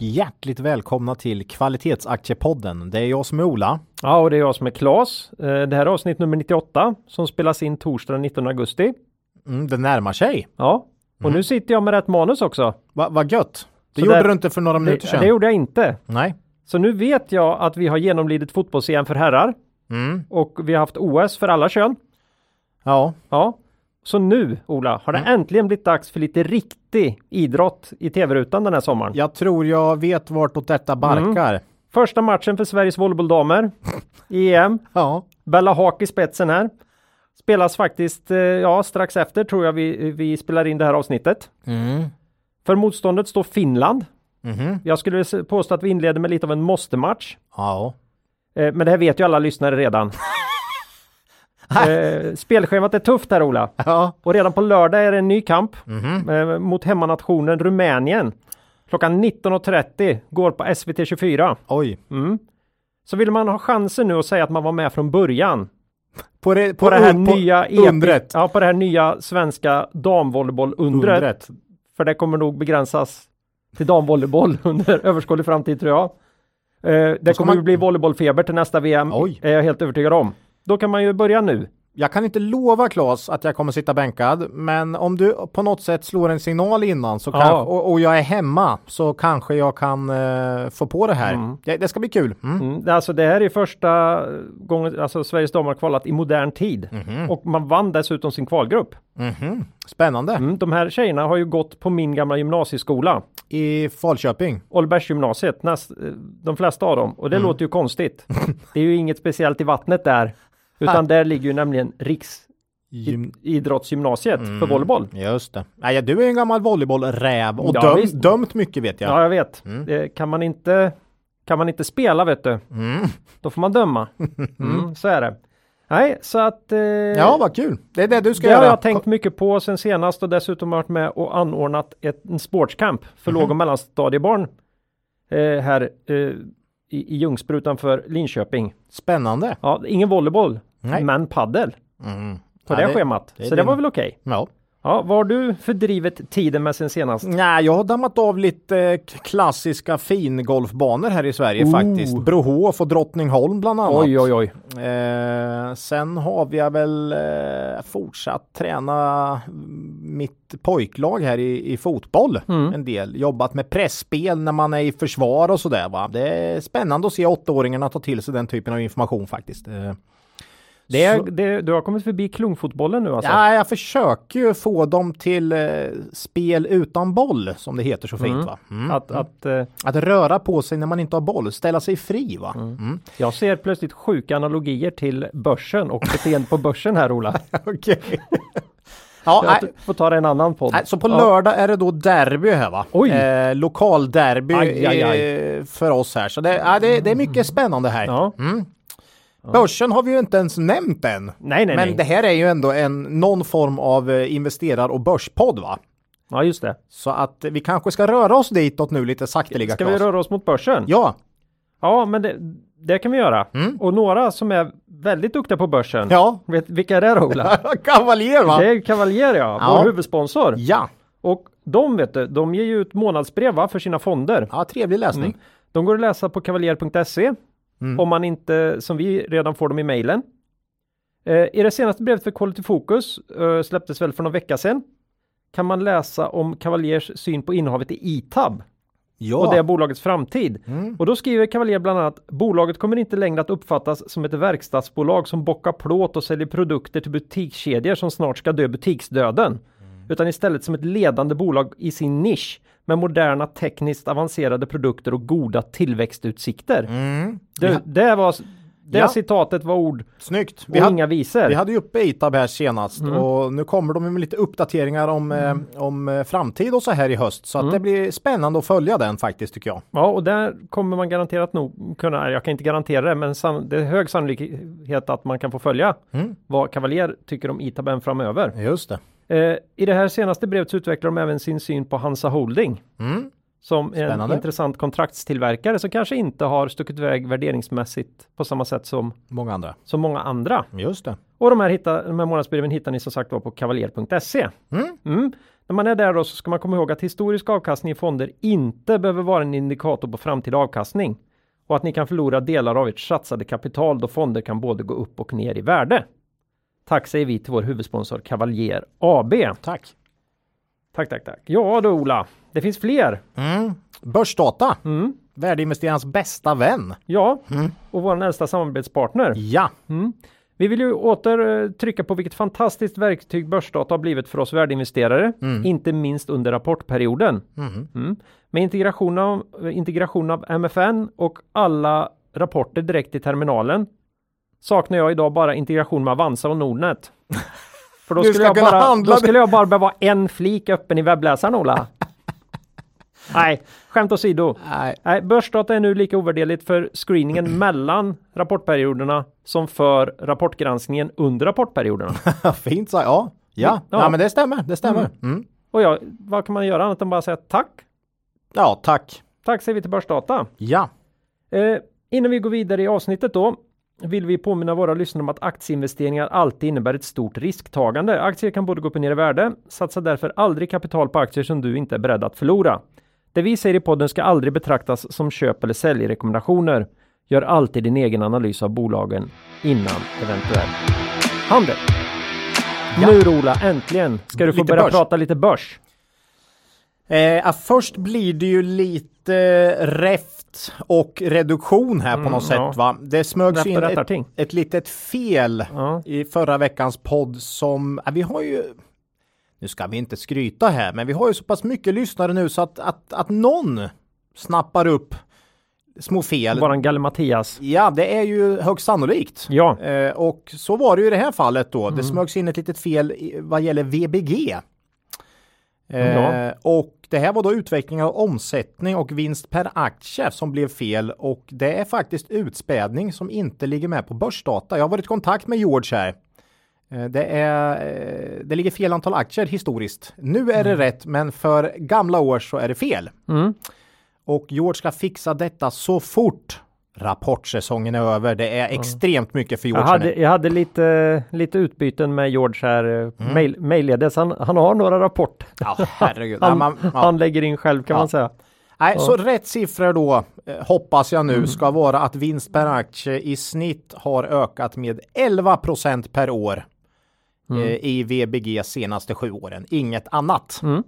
Och hjärtligt välkomna till Kvalitetsaktiepodden. Det är jag som är Ola. Ja, och det är jag som är Klas. Eh, Det här är avsnitt nummer 98 som spelas in torsdag den 19 augusti. Mm, det närmar sig. Ja, och nu sitter jag med rätt manus också. Va, vad gött. Det Så gjorde där- du inte för några minuter Det, sedan. det gjorde jag inte. Nej. Så nu vet jag att vi har genomlidit fotbolls-EM för herrar Mm. och vi har haft OS för alla kön. Ja. Ja, så nu Ola har det Mm. äntligen blivit dags för lite riktig idrott i tv-rutan den här sommaren. Jag tror jag vet vartåt detta barkar. Första matchen för Sveriges volleybolldamer i EM. Ja. Bella Haak i spetsen här. Spelas faktiskt, eh, ja strax efter tror jag vi, vi spelar in det här avsnittet. Mm. För motståndet står Finland. Mhm. Jag skulle påstå att vi inleder med lite av en måste-match. Ja. Eh, men det här vet ju alla lyssnare redan. eh, spelschemat är tufft här Ola. Ja. Och redan på lördag är det en ny kamp Mhm. eh, mot hemmanationen Rumänien. Klockan 19.30 går på SVT 24. Oj. Mm. Så vill man ha chansen nu att säga att man var med från början På det, på det här un- på nya epi- undret. Ja, på det här nya svenska damvolleyboll-undret. Undret. För det kommer nog begränsas till damvolleyboll under överskådlig framtid tror jag. Eh, det kommer man- ju bli volleybollfeber till nästa VM. Oj. Är jag helt övertygad om. Då kan man ju börja nu. Jag kan inte lova Claes att jag kommer sitta bänkad, men om du på något sätt slår en signal innan så Ja. kan, och, och jag är hemma så kanske jag kan eh, få på det här. Det, det ska bli kul. Mm. Mm. Alltså det här är första gången alltså Sveriges damer kvalat i modern tid. Och man vann dessutom sin kvalgrupp. Mhm. Spännande. Mm. De här tjejerna har ju gått på min gamla gymnasieskola. I Falköping. Ålbergsgymnasiet, näst, eh, de flesta av dem. Och det låter ju konstigt. Det är ju inget speciellt i vattnet där. Utan där ligger ju nämligen Gym- Riksidrottsgymnasiet för volleyboll. Just det. Nej, du är en gammal volleybollräv och Ja, döm, dömt mycket vet jag. Ja, jag vet. Det kan man inte kan man inte spela vet du. Mm. Då får man döma. Mm, så är det. Nej, så att... Eh, Ja, vad kul. Det är det du ska det har göra. jag tänkt mycket på sen senast och dessutom varit med och anordnat ett, en sportscamp för Mhm. låg och mellanstadiebarn eh, här eh, i, i Ljungsbro utanför Linköping. Spännande. Ja, ingen volleyboll, Nej. men paddel Mm. på Ja, det, schemat. det så det var väl okej. Ja. Ja, vad har du fördrivit tiden med sen senast? Nej, jag har dammat av lite eh, klassiska fingolfbanor här i Sverige Oh. faktiskt. Brohof och Drottningholm bland annat. Oj, oj, oj. Eh, sen har vi väl eh, fortsatt träna mitt pojklag här i, i fotboll Mm. en del. Jobbat med pressspel när man är i försvar och sådär va. Det är spännande att se åttaåringarna ta till sig den typen av information faktiskt. Eh, Det så- det, du har kommit förbi klungfotbollen nu alltså? Ja, jag försöker ju få dem till eh, spel utan boll som det heter så fint Mm. va. Mm. Att, att, eh, Att röra på sig när man inte har boll, ställa sig fri va. Mm. jag ser plötsligt sjuka analogier till börsen och beteende på börsen här Ola. Okej. ja. Jag får ta det en annan podd. Så på lördag är det då derby här va? Oj. Eh, lokalderby Aj, aj, aj. eh, för oss här. Så det, ja, det, det är mycket spännande här. Ja. Mm. Börsen har vi ju inte ens nämnt än. Nej, nej, Men nej. det här är ju ändå en någon form av eh, investerar och börspodd va? Ja, just det. Så att vi kanske ska röra oss ditåt nu lite sakteliga. Ska vi Claes. röra oss mot börsen? Ja, Ja, men det, det kan vi göra. Mm. Och några som är väldigt duktiga på börsen. ja. Vet, vilka är det då, Ola? Kavaljer va? Det är Cavalier ja, Ja. vår huvudsponsor. Ja. Och de vet du, de ger ju ut månadsbrev va, för sina fonder. ja, trevlig läsning. Mm. De går att läsa på kavaljer.se Mm. om man inte, som vi redan får dem i mejlen. Eh, I det senaste brevet för Quality Focus eh, släpptes väl för någon vecka sedan kan man läsa om Cavaliers syn på innehavet i Itab Ja. och det är bolagets framtid. Mm. Och då skriver Cavalier bland annat bolaget kommer inte längre att uppfattas som ett verkstadsbolag som bockar plåt och säljer produkter till butikskedjor som snart ska dö butiksdöden. Utan istället som ett ledande bolag i sin nisch med moderna tekniskt avancerade produkter och goda tillväxtutsikter. Mm. Det, det, var, Det Ja. citatet var ord Snyggt. och Vi, hade, inga visor. vi hade ju uppe Itab här senast Mm. och nu kommer de med lite uppdateringar om, eh, om eh, framtid och så här i höst. Så Mm. att det blir spännande att följa den faktiskt tycker jag. Ja, och där kommer man garanterat nog kunna, jag kan inte garantera det, men san, det är hög sannolikhet att man kan få följa Mm. vad Cavalier tycker om Itaben framöver. Just det. Eh, I det här senaste brevet så utvecklar de även sin syn på Hansa Holding. Mm. Som en Spännande. intressant kontraktstillverkare som kanske inte har stuckit iväg värderingsmässigt på samma sätt som, Många andra. som många andra. Just det. Och de här, hitta, de här månadsbreven hittar ni som sagt var på kavaljer.se. Mm. Mm. När man är där då så ska man komma ihåg att historisk avkastning i fonder inte behöver vara en indikator på framtida avkastning. Och att ni kan förlora delar av ert satsade kapital då fonder kan både gå upp och ner i värde. Tack säger vi till vår huvudsponsor Kavaljer AB. Tack. Tack, tack, tack. Ja då Ola, det finns fler. Mm. Börsdata. Mm. Värdeinvesterarens bästa vän. Ja, Mm. och vår nästa samarbetspartner. Ja. Mm. Vi vill ju åter eh, trycka på vilket fantastiskt verktyg börsdata har blivit för oss värdeinvesterare, Mm. inte minst under rapportperioden. Mm. Mm. Med integration av, integration av MFN och alla rapporter direkt i terminalen saknar jag idag bara integration med Avanza och Nordnet. För då skulle, jag bara, då skulle jag bara behöva en flik öppen i webbläsaren Ola. Nej, skämt åsido. Nej. Nej, börsdata är nu lika ovärderligt för screeningen mellan rapportperioderna som för rapportgranskningen under rapportperioderna. Fint sagt. Ja. Ja. Ja. ja, men det stämmer. Det stämmer. Mm. Mm. Och ja, vad kan man göra annat än bara säga tack? Ja, tack. Tack säger vi till Börsdata. Ja. Eh, innan vi går vidare i avsnittet då vill vi påminna våra lyssnare om att aktieinvesteringar alltid innebär ett stort risktagande. Aktier kan både gå upp och ner i värde. Satsa därför aldrig kapital på aktier som du inte är beredd att förlora. Det vi säger i podden ska aldrig betraktas som köp eller säljrekommendationer. Gör alltid din egen analys av bolagen innan eventuell handel. Ja. Nu Rola, äntligen ska du få Lite börja börs. prata lite börs. Eh, först blir det ju lite räft och reduktion här på Mm, något ja. sätt va. Det smögs in ett, ett litet fel Ja. i förra veckans podd som, vi har ju nu ska vi inte skryta här, men vi har ju så pass mycket lyssnare nu så att, att, att någon snappar upp små fel. Våran Galle Mattias. Ja, det är ju högst sannolikt. Ja. Eh, och så var det ju i det här fallet då. Mm. Det smögs in ett litet fel vad gäller VBG. Eh, Ja. Och det här var då utvecklingen av omsättning och vinst per aktie som blev fel och det är faktiskt utspädning som inte ligger med på börsdata. Jag har varit i kontakt med George här. Eh, Det, är, eh, det ligger fel antal aktier historiskt. Nu är det rätt, men för gamla år så är det fel. Mm. Och George ska fixa detta så fort rapportsäsongen är över. Det är extremt mycket för Jag George. hade, jag hade lite, lite utbyten med George här, mm. mail, mejlledes. Han, han har några rapporter. Ja, herregud. Han, man, ja. han lägger in själv kan Ja. man säga. Nej, så rätt siffror då eh, hoppas jag nu ska vara att vinst per aktie i snitt har ökat med 11% per år Mm. eh, i VBG senaste sju åren. Inget annat. Mm.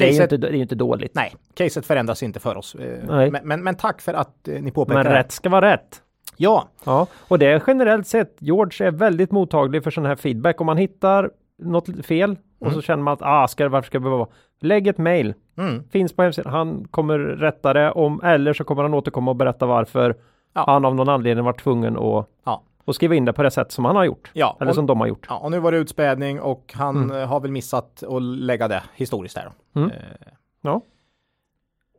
Mm. Det är, ju inte, det är inte dåligt. nej, caset förändras inte för oss. Eh. Men, men, men tack för att eh, ni påpekar Men rätt ska vara rätt. Ja, Ja, och det är generellt sett. George är väldigt mottaglig för sån här feedback. Om man hittar något fel och så känner man att ah, ska, det- varför ska det behöva vara? Lägg ett mail. mm. Finns på hemsidan. Han kommer rätta det om eller så kommer han återkomma och berätta varför Ja. han av någon anledning varit tvungen att, Ja. Att skriva in det på det sätt som han har gjort. ja. Eller Och, som de har gjort. ja, och nu var det utspädning och han Mm. eh, har väl missat att lägga det historiskt där. Mm. Eh, Ja.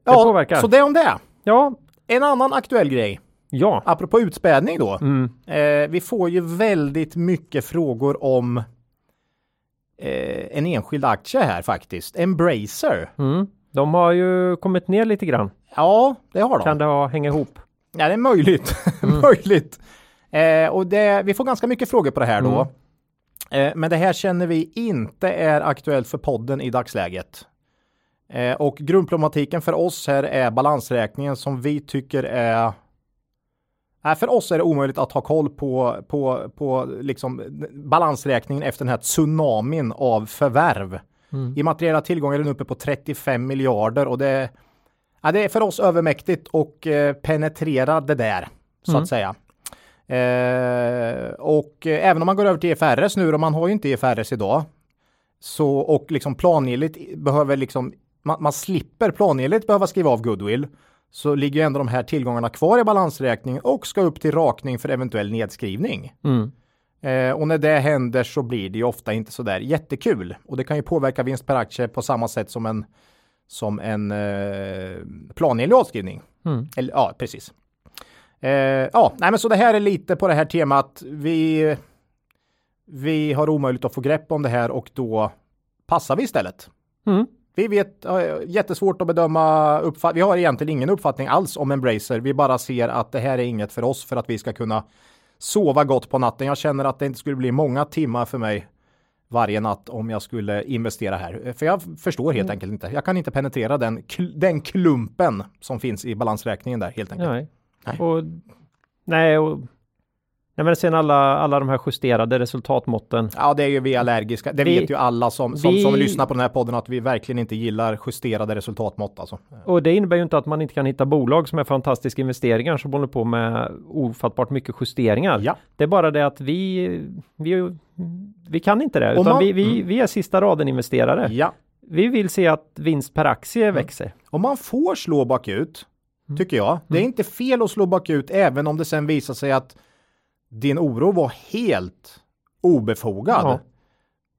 Det ja, påverkar. så det om det. Ja, En annan aktuell grej, ja. apropå utspädning då. Mm. Eh, vi får ju väldigt mycket frågor om eh, en enskild aktie här faktiskt. Embracer. Mm. De har ju kommit ner lite grann. Ja, det har de. Kan det ha hänga ihop? Ja, det är möjligt. Mm. möjligt. Eh, och det, vi får ganska mycket frågor på det här då. Mm. Eh, men det här känner vi inte är aktuellt för podden i dagsläget. Eh, och grundproblematiken för oss här är balansräkningen som vi tycker är Nej, för oss är det omöjligt att ha koll på, på, på liksom balansräkningen efter den här tsunamin av förvärv. Mm. Immateriella tillgångar är den uppe på 35 miljarder och det, ja, det är för oss övermäktigt och eh, penetrera det där så Mm. att säga. Eh, och eh, även om man går över till IFRS nu och man har ju inte IFRS idag så och liksom planenligt behöver liksom man, man slipper planenligt behöva skriva av goodwill så ligger ju ändå de här tillgångarna kvar i balansräkningen och ska upp till rakning för eventuell nedskrivning. Mm. Eh, och när det händer så blir det ju ofta inte så där jättekul och det kan ju påverka vinst per aktie på samma sätt som en som en eh, planenlig avskrivning. Mm. Eller, ja, precis. Eh, ja, nej, men så det här är lite på det här temat. Vi, vi har omöjligt att få grepp om det här och då passar vi istället. Mm. Vi vet, jättesvårt att bedöma uppfattning. Vi har egentligen ingen uppfattning alls om Embracer. Vi bara ser att det här är inget för oss för att vi ska kunna sova gott på natten. Jag känner att det inte skulle bli många timmar för mig varje natt om jag skulle investera här. För jag förstår helt Mm. enkelt inte. Jag kan inte penetrera den, den klumpen som finns i balansräkningen där helt enkelt. Nej. Nej. Och, nej, och, nej, men sen alla, alla de här justerade resultatmåtten. Ja, det är ju vi allergiska. Det Vi- vet ju alla som, som, vi- som lyssnar på den här podden att vi verkligen inte gillar justerade resultatmått alltså. Och det innebär ju inte att man inte kan hitta bolag som är fantastiska investeringar som håller på med ofattbart mycket justeringar. Ja. Det är bara det att vi, vi, vi kan inte det, utan man- vi, vi, Mm. vi är sista raden investerare. Ja, Vi vill se att vinst per aktie växer. Om man får slå bakut, Mm. tycker jag. Det är inte fel att slå bakut även om det sen visar sig att din oro var helt obefogad. Ja.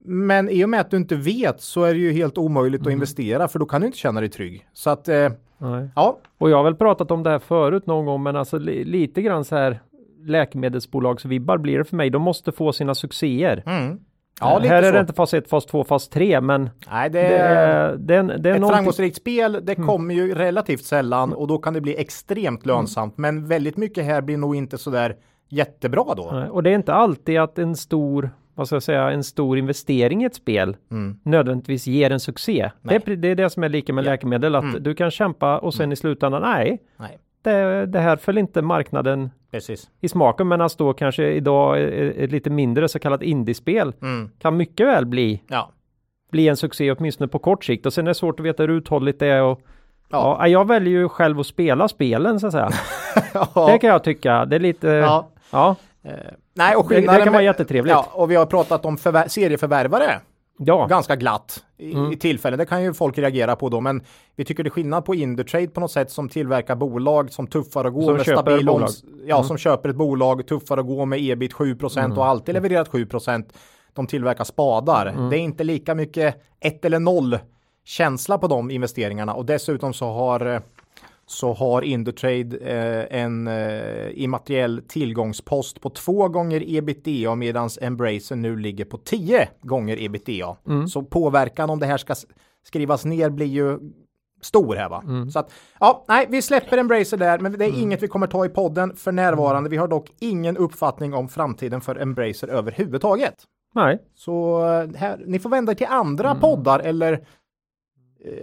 Men i och med att du inte vet så är det ju helt omöjligt Mm. att investera för då kan du inte känna dig trygg. Så att, eh, ja, Och jag har väl pratat om det här förut någon gång, men alltså li, lite grann så här läkemedelsbolagsvibbar blir det för mig. De måste få sina succéer. mm. Ja här är så. det inte fas 1, fas 2, fas 3, men Nej, det, det är, det är, det är ett någonting- framgångsrikt spel, det Mm. kommer ju relativt sällan och då kan det bli extremt lönsamt. Men väldigt mycket här blir nog inte så där jättebra då. Nej, Och det är inte alltid att en stor, vad ska jag säga, en stor investering i ett spel Mm. nödvändigtvis ger en succé. Det är, det är det som är lika med läkemedel, att Mm. du kan kämpa och sen i slutändan, nej, Nej, det, det här föll inte marknaden precis. i smaken, men alltså då kanske idag ett lite mindre så kallat indiespel Mm. kan mycket väl bli, Ja. bli en succé åtminstone på kort sikt och sen är det svårt att veta hur uthålligt det är och Ja. ja. jag väljer ju själv att spela spelen så att säga. Ja. Det kan jag tycka, det är lite, ja, Ja. Eh, nej, och Det- det kan vara jättetrevligt. Ja, och vi har pratat om förvär- serieförvärvare ganska glatt i, Mm. i tillfällen. Det kan ju folk reagera på då, men vi tycker det är skillnad på Indutrade på något sätt som tillverkar bolag som tuffar att gå Som med stabil bolag. Ja, som köper ett bolag, tuffar att gå med ebit 7% Mm. och alltid levererat 7%. De tillverkar spadar. Mm. Det är inte lika mycket ett eller noll känsla på de investeringarna och dessutom så har eh, så har Indutrade eh, en eh, immateriell tillgångspost på två gånger ebitda medan Embracer nu ligger på 10 gånger ebitda. Så påverkan om det här ska skrivas ner blir ju stor här va. Så att ja, nej, vi släpper Embracer där, men det är inget vi kommer ta i podden för närvarande. Vi har dock ingen uppfattning om framtiden för Embracer överhuvudtaget. nej, Så eh, här, ni får vända er till andra poddar eller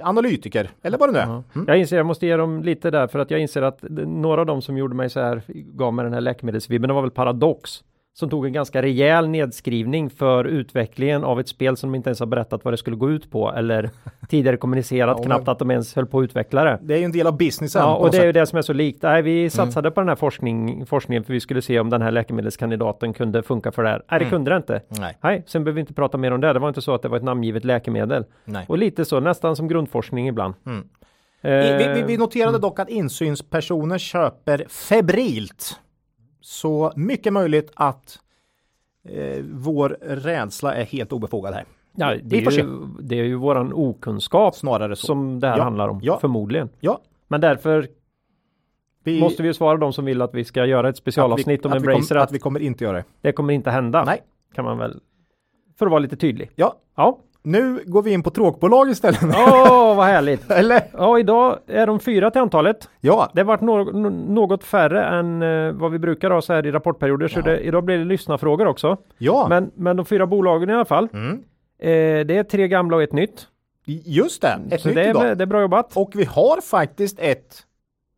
analytiker eller vad det nu är. Mm. Jag inser, jag måste ge dem lite där för att jag inser att några av dem som gjorde mig så här, gav mig den här läkemedelsvibben, det var väl Paradox. Som tog en ganska rejäl nedskrivning för utvecklingen av ett spel som de inte ens har berättat vad det skulle gå ut på eller tidigare kommunicerat Ja, knappt att de ens höll på att utveckla det. Det är ju en del av businessen. Ja, och det är ju sätt. det som är så likt. Nej, Mm. vi satsade på den här forskning, forskningen för vi skulle se om den här läkemedelskandidaten kunde funka för det här. Nej, det Mm. kunde det inte. Nej, Nej, sen behöver vi inte prata mer om det. Det var inte så att det var ett namngivet läkemedel. nej. Och lite så, nästan som grundforskning ibland. Mm. Eh, vi, vi, vi noterade dock att insynspersoner köper febrilt. Så mycket möjligt att eh, vår rädsla är helt obefogad här. ja, det, är ju, det är ju våran okunskap Snarare så. som det här Ja, handlar om, ja. förmodligen. Ja, Men därför vi, måste vi ju svara de som vill att vi ska göra ett att specialavsnitt vi, om att vi, kom, Embracer, att, att vi kommer inte göra det. det kommer inte hända. Nej. Kan man väl, för att vara lite tydlig. Ja, Ja, nu går vi in på tråkbolag istället. åh vad härligt. Eller? Ja, idag är de fyra till antalet. Ja, Det har varit no något färre än eh, vad vi brukar ha så här i rapportperioder, så Ja. det, idag blir det lyssnarfrågor också. ja. Men, men de fyra bolagen i alla fall. Mm. Eh, det är tre gamla och ett nytt. Just det, ett så nytt det är, idag. det är bra jobbat. Och vi har faktiskt ett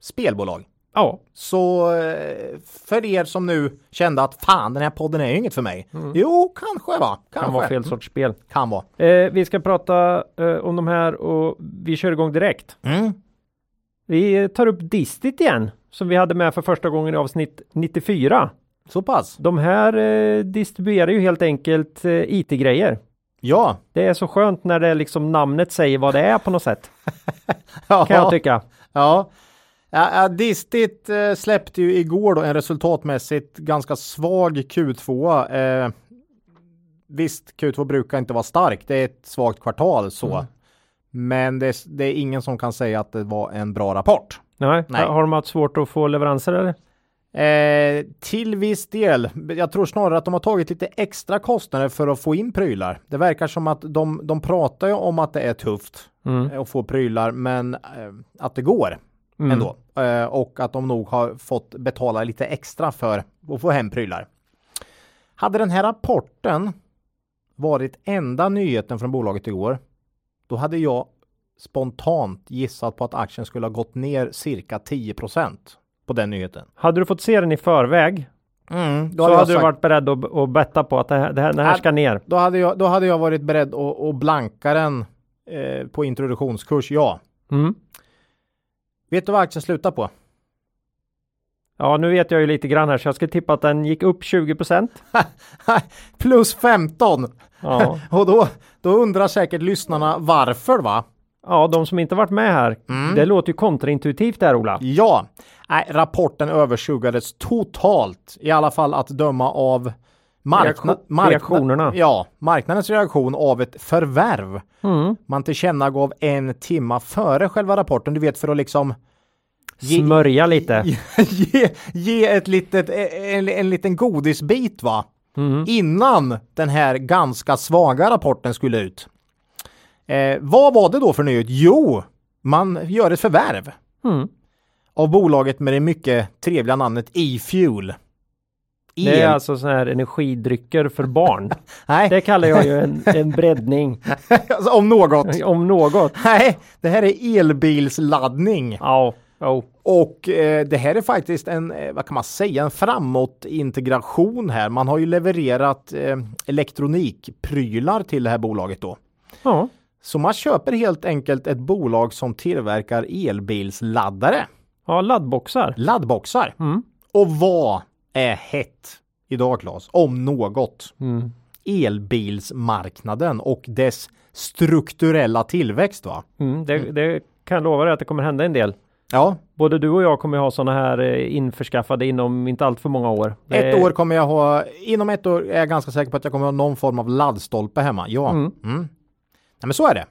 spelbolag. Ja, Så eh, för er som nu kände att fan den här podden är ju inget för mig. Jo, kanske va? Kanske. Mm. kan vara fel sorts spel. Kan vara. Eh, vi ska prata eh, om de här och vi kör igång direkt. Mm. Vi tar upp Distit igen, som vi hade med för första gången i avsnitt 94. Så pass. De här eh, distribuerar ju helt enkelt eh, IT-grejer. Ja. Det är så skönt när det liksom namnet säger vad det är på något sätt, ja. kan jag tycka. Ja. Ja, ja, Distit eh, släppte ju igår då en resultatmässigt ganska svag Q2. Eh, visst, Q2 brukar inte vara stark. Det är ett svagt kvartal så. Mm. Men det, det är ingen som kan säga att det var en bra rapport. Nej. Nej. Har de haft svårt att få leveranser eller? Eh, till viss del. Jag tror snarare att de har tagit lite extra kostnader för att få in prylar. Det verkar som att de, de pratar ju om att det är tufft Mm. att få prylar, men eh, att det går Mm. ändå. Eh, och att de nog har fått betala lite extra för att få hem prylar. Hade den här rapporten varit enda nyheten från bolaget igår, då hade jag spontant gissat på att aktien skulle ha gått ner cirka 10% på den nyheten. Hade du fått se den i förväg Mm, då så hade du sagt- varit beredd att, att betta på att det här, det här, det här Hade- ska ner. Då hade jag, då hade jag varit beredd att, att blanka den eh, på introduktionskurs, ja. Mm. Vet du vad aktien slutar på? Ja, nu vet jag ju lite grann här så jag ska tippa att den gick upp 20% Plus 15! Ja. Och då, då undrar säkert lyssnarna varför va? ja, de som inte varit med här. Mm. Det låter ju kontraintuitivt där Ola. Ja, nej, rapporten överskuggades totalt, i alla fall att döma av markna- markna- reaktionerna. Ja, marknadens reaktion av ett förvärv. Mm. Man tillkännagav en timma före själva rapporten, du vet för att liksom Ge- Smörja lite. ge, ge ett litet, en, en liten godisbit va? Mm. Innan den här ganska svaga rapporten skulle ut. Eh, vad var det då för nyhet? Jo, man gör ett förvärv Mm. av bolaget med det mycket trevliga namnet E-Fuel. Det är El- alltså sådana här energidrycker för barn. Nej, Det kallar jag ju en, en breddning alltså, om något. om något. Nej, det här är elbilsladdning. Ja, oh. Och eh, det här är faktiskt en, eh, vad kan man säga, en framåt-integration här. Man har ju levererat eh, elektronikprylar till det här bolaget då. ja. Så man köper helt enkelt ett bolag som tillverkar elbilsladdare, ja laddboxar. laddboxar. Mm. Och vad är hett idag Claes? Om något. Mm. Elbilsmarknaden och dess strukturella tillväxt va? Mm. Det, det kan jag lova dig att det kommer hända en del. Ja, Både du och jag kommer ha sådana här eh, införskaffade inom inte allt för många år. Det- ett år kommer jag ha, inom ett år är jag ganska säker på att jag kommer ha någon form av laddstolpe hemma. Ja, Mm. mm. Nej, men så är det.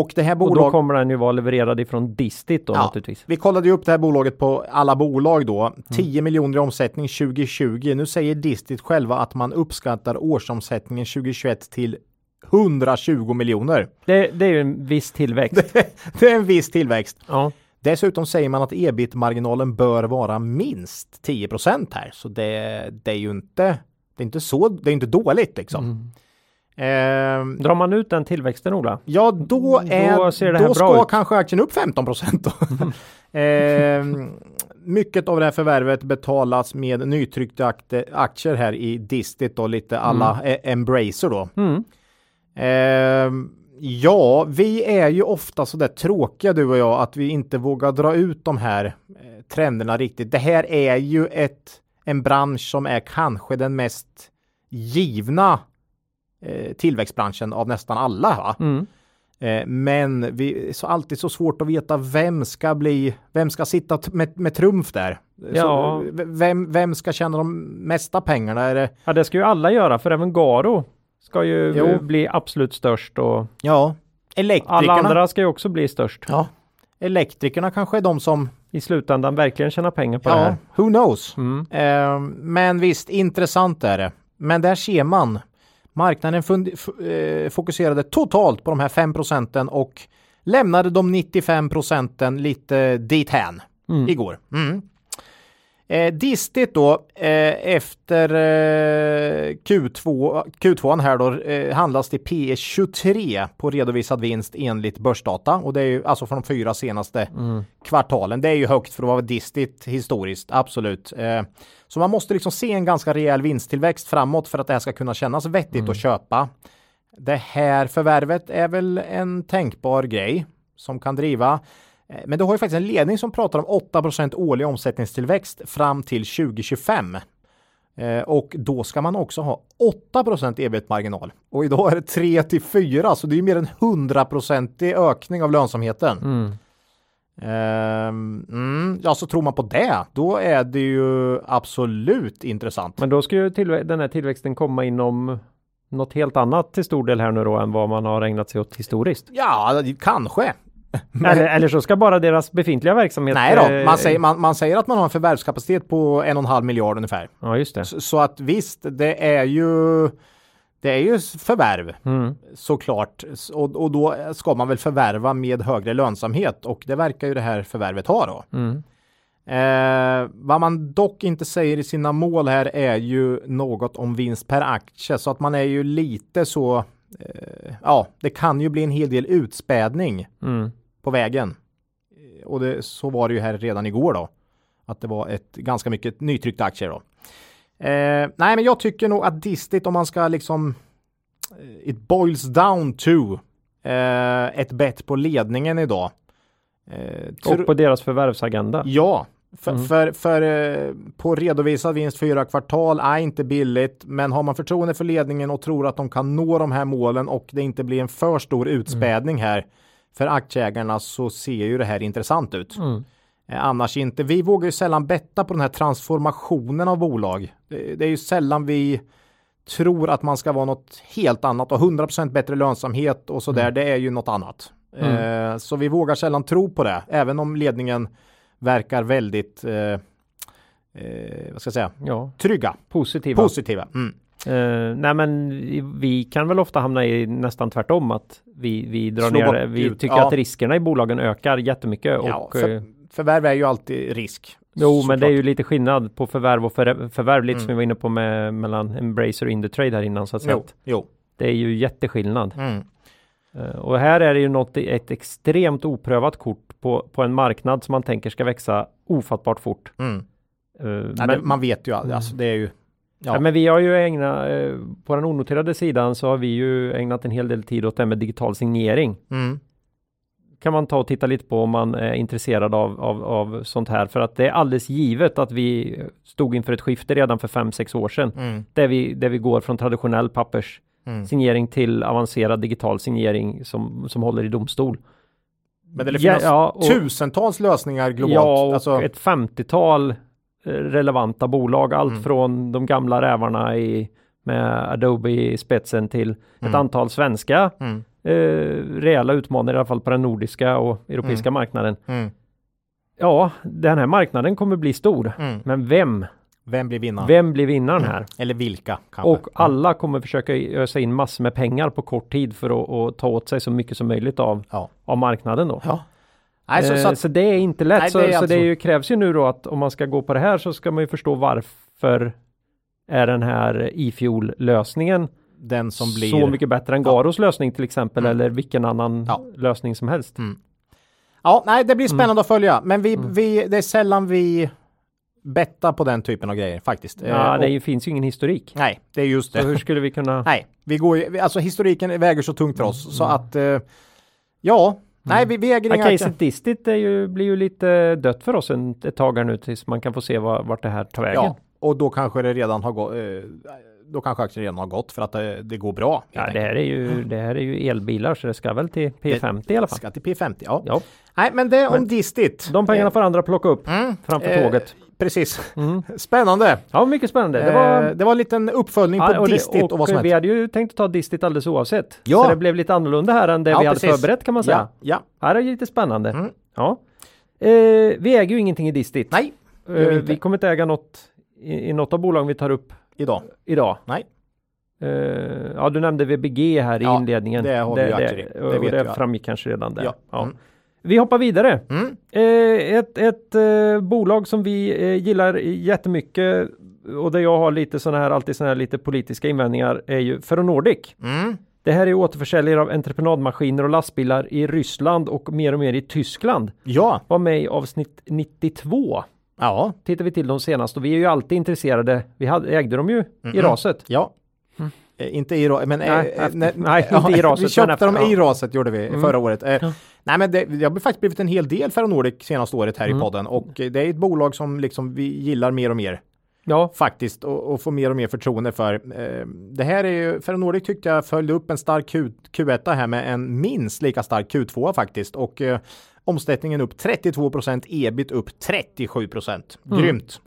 Och det här Och då bolaget, kommer den ju vara levererad ifrån Distit då Ja. naturligtvis. vi kollade ju upp det här bolaget på alla bolag då. Mm. 10 miljoner i omsättning 2020. Nu säger Distit själva att man uppskattar årsomsättningen 2021 till 120 miljoner. Det, det är ju en viss tillväxt. Det är en viss tillväxt. ja. Dessutom säger man att ebit-marginalen bör vara minst 10% här. Så det, det är ju inte, det är inte så, det är inte dåligt liksom. Mm. Ehm, Drar man ut den tillväxten Ola? ja, då, är, Då ser det här då bra ska ut. kanske aktien upp 15 då. Ehm, mycket av det här förvärvet betalas med nytryckta aktier här i Distit och lite alla eh, Embracer då. Mm. Ehm, ja, vi är ju ofta så där tråkiga du och jag att vi inte vågar dra ut de här eh, trenderna riktigt. Det här är ju ett, en bransch som är kanske den mest givna tillväxtbranschen av nästan alla. Mm. Eh, men vi är så alltid så svårt att veta vem ska bli, vem ska sitta med, med trumf där? Ja. Så, v- vem, vem ska tjäna de mesta pengarna? Är det, Ja, det ska ju alla göra för även Garo ska ju Jo. eh, bli absolut störst och ja, elektrikerna. alla andra ska ju också bli störst. Ja, elektrikerna kanske är de som, I slutändan verkligen tjäna pengar på det ja, här. who knows? Mm. Eh, men visst, intressant är det. Men där ser man, marknaden eh, fokuserade totalt på de här 5 procenten och lämnade de 95 procenten lite dithän Mm. igår. Mm. Eh, distigt då eh, efter eh, Q2, Q2 här då eh, handlas till P 23 på redovisad vinst enligt börsdata och det är ju alltså för de fyra senaste Mm. kvartalen. Det är ju högt för att vara distigt historiskt, absolut. Eh, så man måste liksom se en ganska rejäl vinsttillväxt framåt för att det här ska kunna kännas vettigt att köpa. Det här förvärvet är väl en tänkbar grej som kan driva. Eh, Men du har ju faktiskt en ledning som pratar om 8% årlig omsättningstillväxt fram till 2025. Eh, och då ska man också ha 8% ebit-marginal. Och idag är det 3 till 4 så det är mer än 100% ökning av lönsamheten. Mm. Ehm, mm, ja, så tror man på det, då är det ju absolut intressant. Men då ska ju den här tillväxten komma inom något helt annat till stor del här nu då än vad man har ägnat sig åt historiskt. Ja, kanske. Eller, eller så ska bara deras befintliga verksamhet... Nej då, eh, man säger, man, man säger att man har en förvärvskapacitet på en och en halv miljard ungefär. Ja, just det. Så, så att visst, det är ju det är ju förvärv Mm. såklart och, och då ska man väl förvärva med högre lönsamhet och det verkar ju det här förvärvet ha då. Mm. Eh, vad man dock inte säger i sina mål här är ju något om vinst per aktie så att man är ju lite så ja, det kan ju bli en hel del utspädning Mm. på vägen. Eh, Och det, så var det ju här redan igår då. Att det var ett ganska mycket nytryckta aktier då. Eh, nej, men jag tycker nog att Distit om man ska liksom eh, it boils down to eh, ett bett på ledningen idag. Eh, Och på deras förvärvsagenda. Ja, för, Mm. för, för eh, på redovisad vinst fyra kvartal är inte billigt, men har man förtroende för ledningen och tror att de kan nå de här målen och det inte blir en för stor utspädning här för aktieägarna så ser ju det här intressant ut. Mm. Eh, Annars inte. Vi vågar ju sällan betta på den här transformationen av bolag. Det, är ju sällan vi tror att man ska vara något helt annat och 100% bättre lönsamhet och så där. Det är ju något annat. Eh, så vi vågar sällan tro på det, även om ledningen verkar väldigt eh, eh, vad ska jag säga, Ja, trygga, positiva. positiva. Mm. Eh, nej men vi kan väl ofta hamna i nästan tvärtom att vi, vi drar Slå ner, vi ut, tycker ja. att riskerna i bolagen ökar jättemycket Ja, och för, eh, förvärv är ju alltid risk. Jo, men det är ju lite skillnad på förvärv och för, förvärv, lite som Mm. vi var inne på med mellan Embracer och Indutrade här innan så att säga. Jo, jo. Det är ju jätteskillnad. Mm. Eh, Och här är det ju något, ett extremt oprövat kort på, på en marknad som man tänker ska växa ofattbart fort. Mm. Eh, Nej, men, det, man vet ju, alltså det är ju ja. ja. men vi har ju ägnat, eh, på den onoterade sidan så har vi ju ägnat en hel del tid åt det här med digital signering. Mm. kan man ta och titta lite på om man är intresserad av, av, av sånt här. För att det är alldeles givet att vi stod inför ett skifte redan för 5-6 år sedan. Mm. Där vi, där vi går från traditionell papperssignering Mm. till avancerad digital signering som, som håller i domstol. Men det finns ja, och- tusentals lösningar globalt. Ja, och alltså, ett 50-tal eh, relevanta bolag. Allt Mm. från de gamla rävarna i, med Adobe i spetsen till ett Mm. antal svenska mm. eh, rejäla utmanare i alla fall på den nordiska och europeiska marknaden. Mm. Ja, den här marknaden kommer bli stor. Mm. Men vem? Vem blir vinnaren? Vem blir vinnaren här? Eller vilka kanske? Och alla kommer försöka ösa in massor med pengar på kort tid för att, att ta åt sig så mycket som möjligt av, Ja. av marknaden då. ja. Nej, så, Eh, så så, att, det är inte lätt. Nej, så det så det ju, krävs ju nu då att om man ska gå på det här så ska man ju förstå varför är den här e-fuel lösningen den som blir... så mycket bättre än Ja. Garos lösning till exempel Mm. eller vilken annan Ja. lösning som helst. Mm. Ja, nej, det blir spännande att följa. Men vi, Mm. vi, det är sällan vi bettar på den typen av grejer faktiskt. Eh, Ja, det är och- finns ju ingen historik. Nej, det är just Så det. hur skulle vi kunna? Nej, vi går ju, alltså historiken väger så tungt för oss Mm. så att eh, ja, nej, vi, vi äger inga... caset Distit är ju, blir ju lite dött för oss en, ett tag här nu tills man kan få se vad, vart det här tar vägen. Ja, och då kanske det redan har gått, eh, då kanske aktien redan har gått för att det, det går bra. Ja, det enkelt. här, är ju, det här är ju elbilar så det ska väl till P50 i alla fall. Ska till P50, ja. Ja, Nej, men det om Men- Distit. de pengarna får andra plocka upp Mm, framför eh, tåget. Precis. Mm. Spännande. Ja, mycket spännande. Det Det var, var, det var en liten uppföljning på ja, och, Distit och, det, vad som och vi hade ju tänkt att ta Distit alldeles oavsett. Ja. Så det blev lite annorlunda här än det Ja, vi hade precis. förberett kan man säga. Ja, ja. Här är det lite spännande. Mm. Ja. Eh, vi äger ju ingenting i Distit. Nej, Eh, vi kommer inte äga något i, i något av bolagen vi tar upp idag. idag. Nej. Eh, ja, du nämnde VBG här i Ja, inledningen. det har vi ju aktier i. Det och det jag. framgick kanske redan där. Ja. Ja. Mm. Vi hoppar vidare. Mm. Eh, ett ett eh, bolag som vi eh, gillar jättemycket och där jag har lite sådana här, alltid sådana här lite politiska invändningar är ju Ferronordic. Mm. Det här är återförsäljare av entreprenadmaskiner och lastbilar i Ryssland och mer och mer i Tyskland. Ja, Var med i avsnitt 92. ja, Tittar vi till dem senast och vi är ju alltid intresserade. Vi hade, ägde dem ju i raset. ja. Eh, inte i raset, men Mm. Nej, eh, nej, inte i raset, Vi köpte efter- dem i ja. raset gjorde vi Mm. förra året. Eh, Ja. Nej, men det, det har faktiskt blivit en hel del Ferronordic senaste året här Mm. i podden och eh, det är ett bolag som liksom vi gillar mer och mer Ja, faktiskt och, och får mer och mer förtroende för. Eh, det här är ju, Ferronordic tyckte jag följde upp en stark Q, Q1 här med en minst lika stark Q2 faktiskt och eh, Omsättningen upp 32% ebit upp 37% Grymt!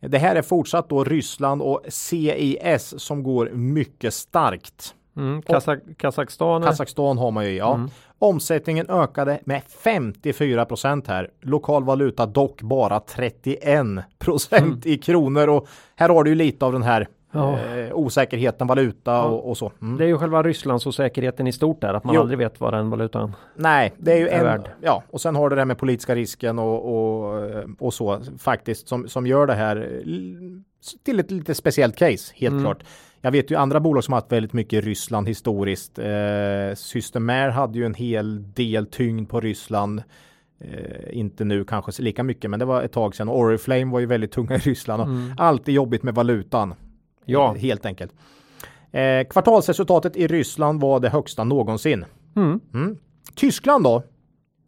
Det här är fortsatt då Ryssland och CIS som går mycket starkt. Mm. Kazak Kazakstan. Kazakstan har man ju ja. Mm. Omsättningen ökade med 54 här. Lokal valuta dock bara 31 procent mm. i kronor och här har du ju lite av den här Ja. Eh, osäkerheten, valuta ja. och, och, så. Mm. Det är ju själva Rysslands osäkerheten i stort där, att man jo. aldrig vet vad den valutan Nej, det är ju är en, värd. Ja, och sen har du det med politiska risken och, och, och så faktiskt som, som gör det här till ett lite speciellt case, helt mm. klart. Jag vet ju andra bolag som har haft väldigt mycket Ryssland historiskt. Eh, Systemair hade ju en hel del tyngd på Ryssland. Eh, inte nu kanske lika mycket, men det var ett tag sedan. Oriflame var ju väldigt tunga i Ryssland. Och mm. Alltid jobbigt med valutan. Ja, helt enkelt. Eh, kvartalsresultatet i Ryssland var det högsta någonsin. Mm. Mm. Tyskland då?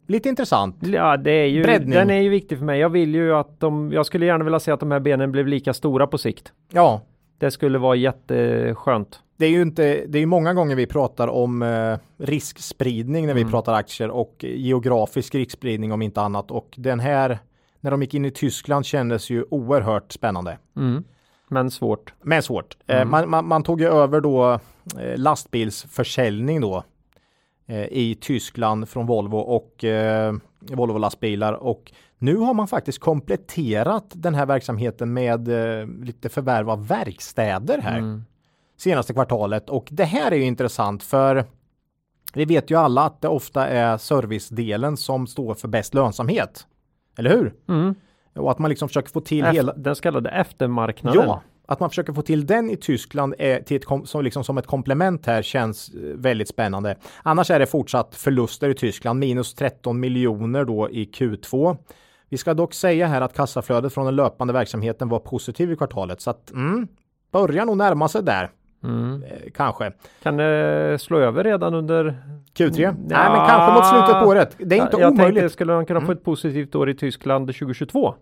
Lite intressant. Ja, det är ju, Breddning. den är ju viktig för mig. Jag vill ju att de, jag skulle gärna vilja se att de här benen blev lika stora på sikt. Ja. Det skulle vara jätteskönt. Det är ju inte, det är många gånger vi pratar om eh, riskspridning när vi mm. pratar aktier och geografisk riskspridning om inte annat och den här när de gick in i Tyskland kändes ju oerhört spännande. Mm. Men svårt. Men svårt. Eh, mm. man, man, man, tog ju över då eh, lastbilsförsäljning då eh, i Tyskland från Volvo och Volvo lastbilar och nu har man faktiskt kompletterat den här verksamheten med lite förvärv av verkstäder här mm. senaste kvartalet och det här är ju intressant för vi vet ju alla att det ofta är servicedelen som står för bäst lönsamhet. Eller hur? Mm. Och att man liksom försöker få till Efter, hela den så kallade eftermarknaden. Ja, att man försöker få till den i Tyskland är till ett, som, liksom som ett komplement här känns eh, väldigt spännande. Annars är det fortsatt förluster i Tyskland, minus 13 miljoner då i Q2. Vi ska dock säga här att kassaflödet från den löpande verksamheten var positiv i kvartalet så att mm, börjar nog närma sig där. Mm. Eh, kanske. Kan det slå över redan under Q3? Ja. Nej, men kanske mot slutet på året. Det är inte jag omöjligt. Tänkte, skulle man kunna mm. få ett positivt år i Tyskland 2022?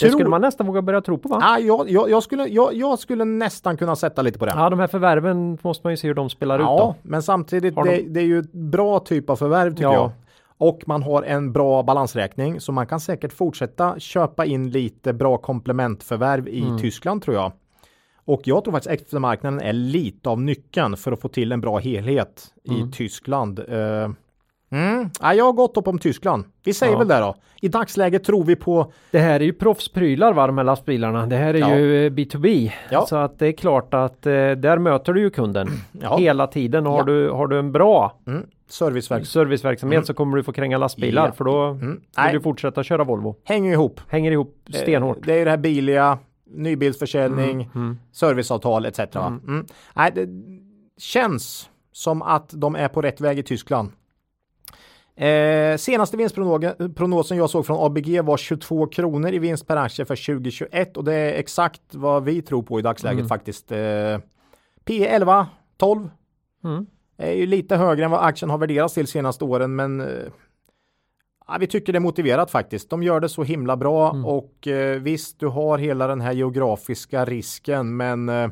Det skulle man nästan våga börja tro på va? Ah, jag, jag, jag, skulle, jag, jag skulle nästan kunna sätta lite på det. Ja, de här förvärven måste man ju se hur de spelar ja, ut. Ja, men samtidigt det, de... det, är ju bra typ av förvärv tycker ja. jag. Och man har en bra balansräkning så man kan säkert fortsätta köpa in lite bra komplementförvärv i mm. Tyskland tror jag. Och jag tror faktiskt eftermarknaden är lite av nyckeln för att få till en bra helhet mm. i Tyskland. Uh, Mm. Ja, jag har gått upp om Tyskland. Vi säger ja. väl det då. I dagsläget tror vi på... Det här är ju proffsprylar va, de här lastbilarna. Det här är ja. ju B2B. Eh, ja. Så att det är klart att eh, där möter du ju kunden hela tiden. Har, du, har du en bra mm. Serviceverk serviceverksamhet mm. så kommer du få kränga lastbilar för då mm. vill du fortsätta köra Volvo. Hänger ihop. Hänger ihop stenhårt. Det är det här biliga, nybilsförsäljning, mm. mm. serviceavtal etc. Mm. Nej, det känns som att de är på rätt väg i Tyskland. Eh, senaste vinstprognosen jag såg från ABG var 22 kronor i vinst per aktie för 2021 och det är exakt vad vi tror på i dagsläget mm. faktiskt. Eh, P 11, 12. Mm. Är ju lite högre än vad aktien har värderats till senaste åren men eh, vi tycker det är motiverat faktiskt. De gör det så himla bra mm. och eh, visst du har hela den här geografiska risken men eh,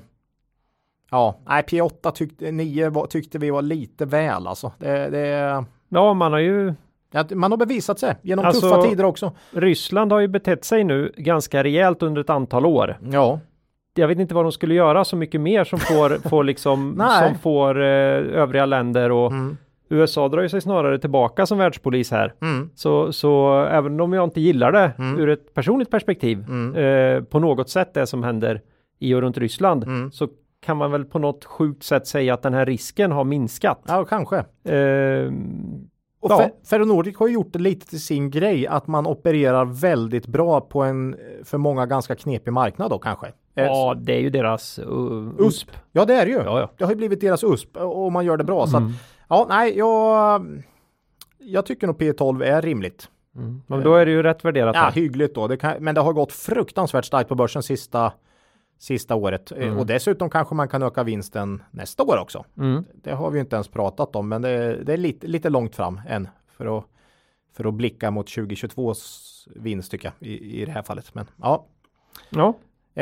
Ja, nej, P8 tyckte, 9 tyckte vi var lite väl alltså. Det, det, Ja, man har ju man har bevisat sig genom alltså, tuffa tider också. Ryssland har ju betett sig nu ganska rejält under ett antal år. Ja. Jag vet inte vad de skulle göra så mycket mer som får, får liksom, som får eh, övriga länder och mm. USA drar ju sig snarare tillbaka som världspolis här. Mm. Så, så även om jag inte gillar det mm. ur ett personligt perspektiv mm. eh, på något sätt det som händer i och runt Ryssland mm. så kan man väl på något sjukt sätt säga att den här risken har minskat. Ja, kanske. Eh, och ja. Ferronordic har gjort det lite till sin grej att man opererar väldigt bra på en för många ganska knepig marknad då kanske. Eh, ja, det är ju deras uh, USP. Ja, det är det ju. Ja, ja. Det har ju blivit deras USP och man gör det bra. Mm. Så att, mm. ja, nej, jag, jag tycker nog P12 är rimligt. Mm. Men då är det ju rätt värderat. Ja, här. hyggligt då. Det kan, men det har gått fruktansvärt starkt på börsen sista sista året. Eh, mm. Och dessutom kanske man kan öka vinsten nästa år också. Mm. Det har vi inte ens pratat om, men det, det är lite, lite långt fram än för att, för att blicka mot 2022s vinst tycker jag i, i det här fallet. Men ja. Ja.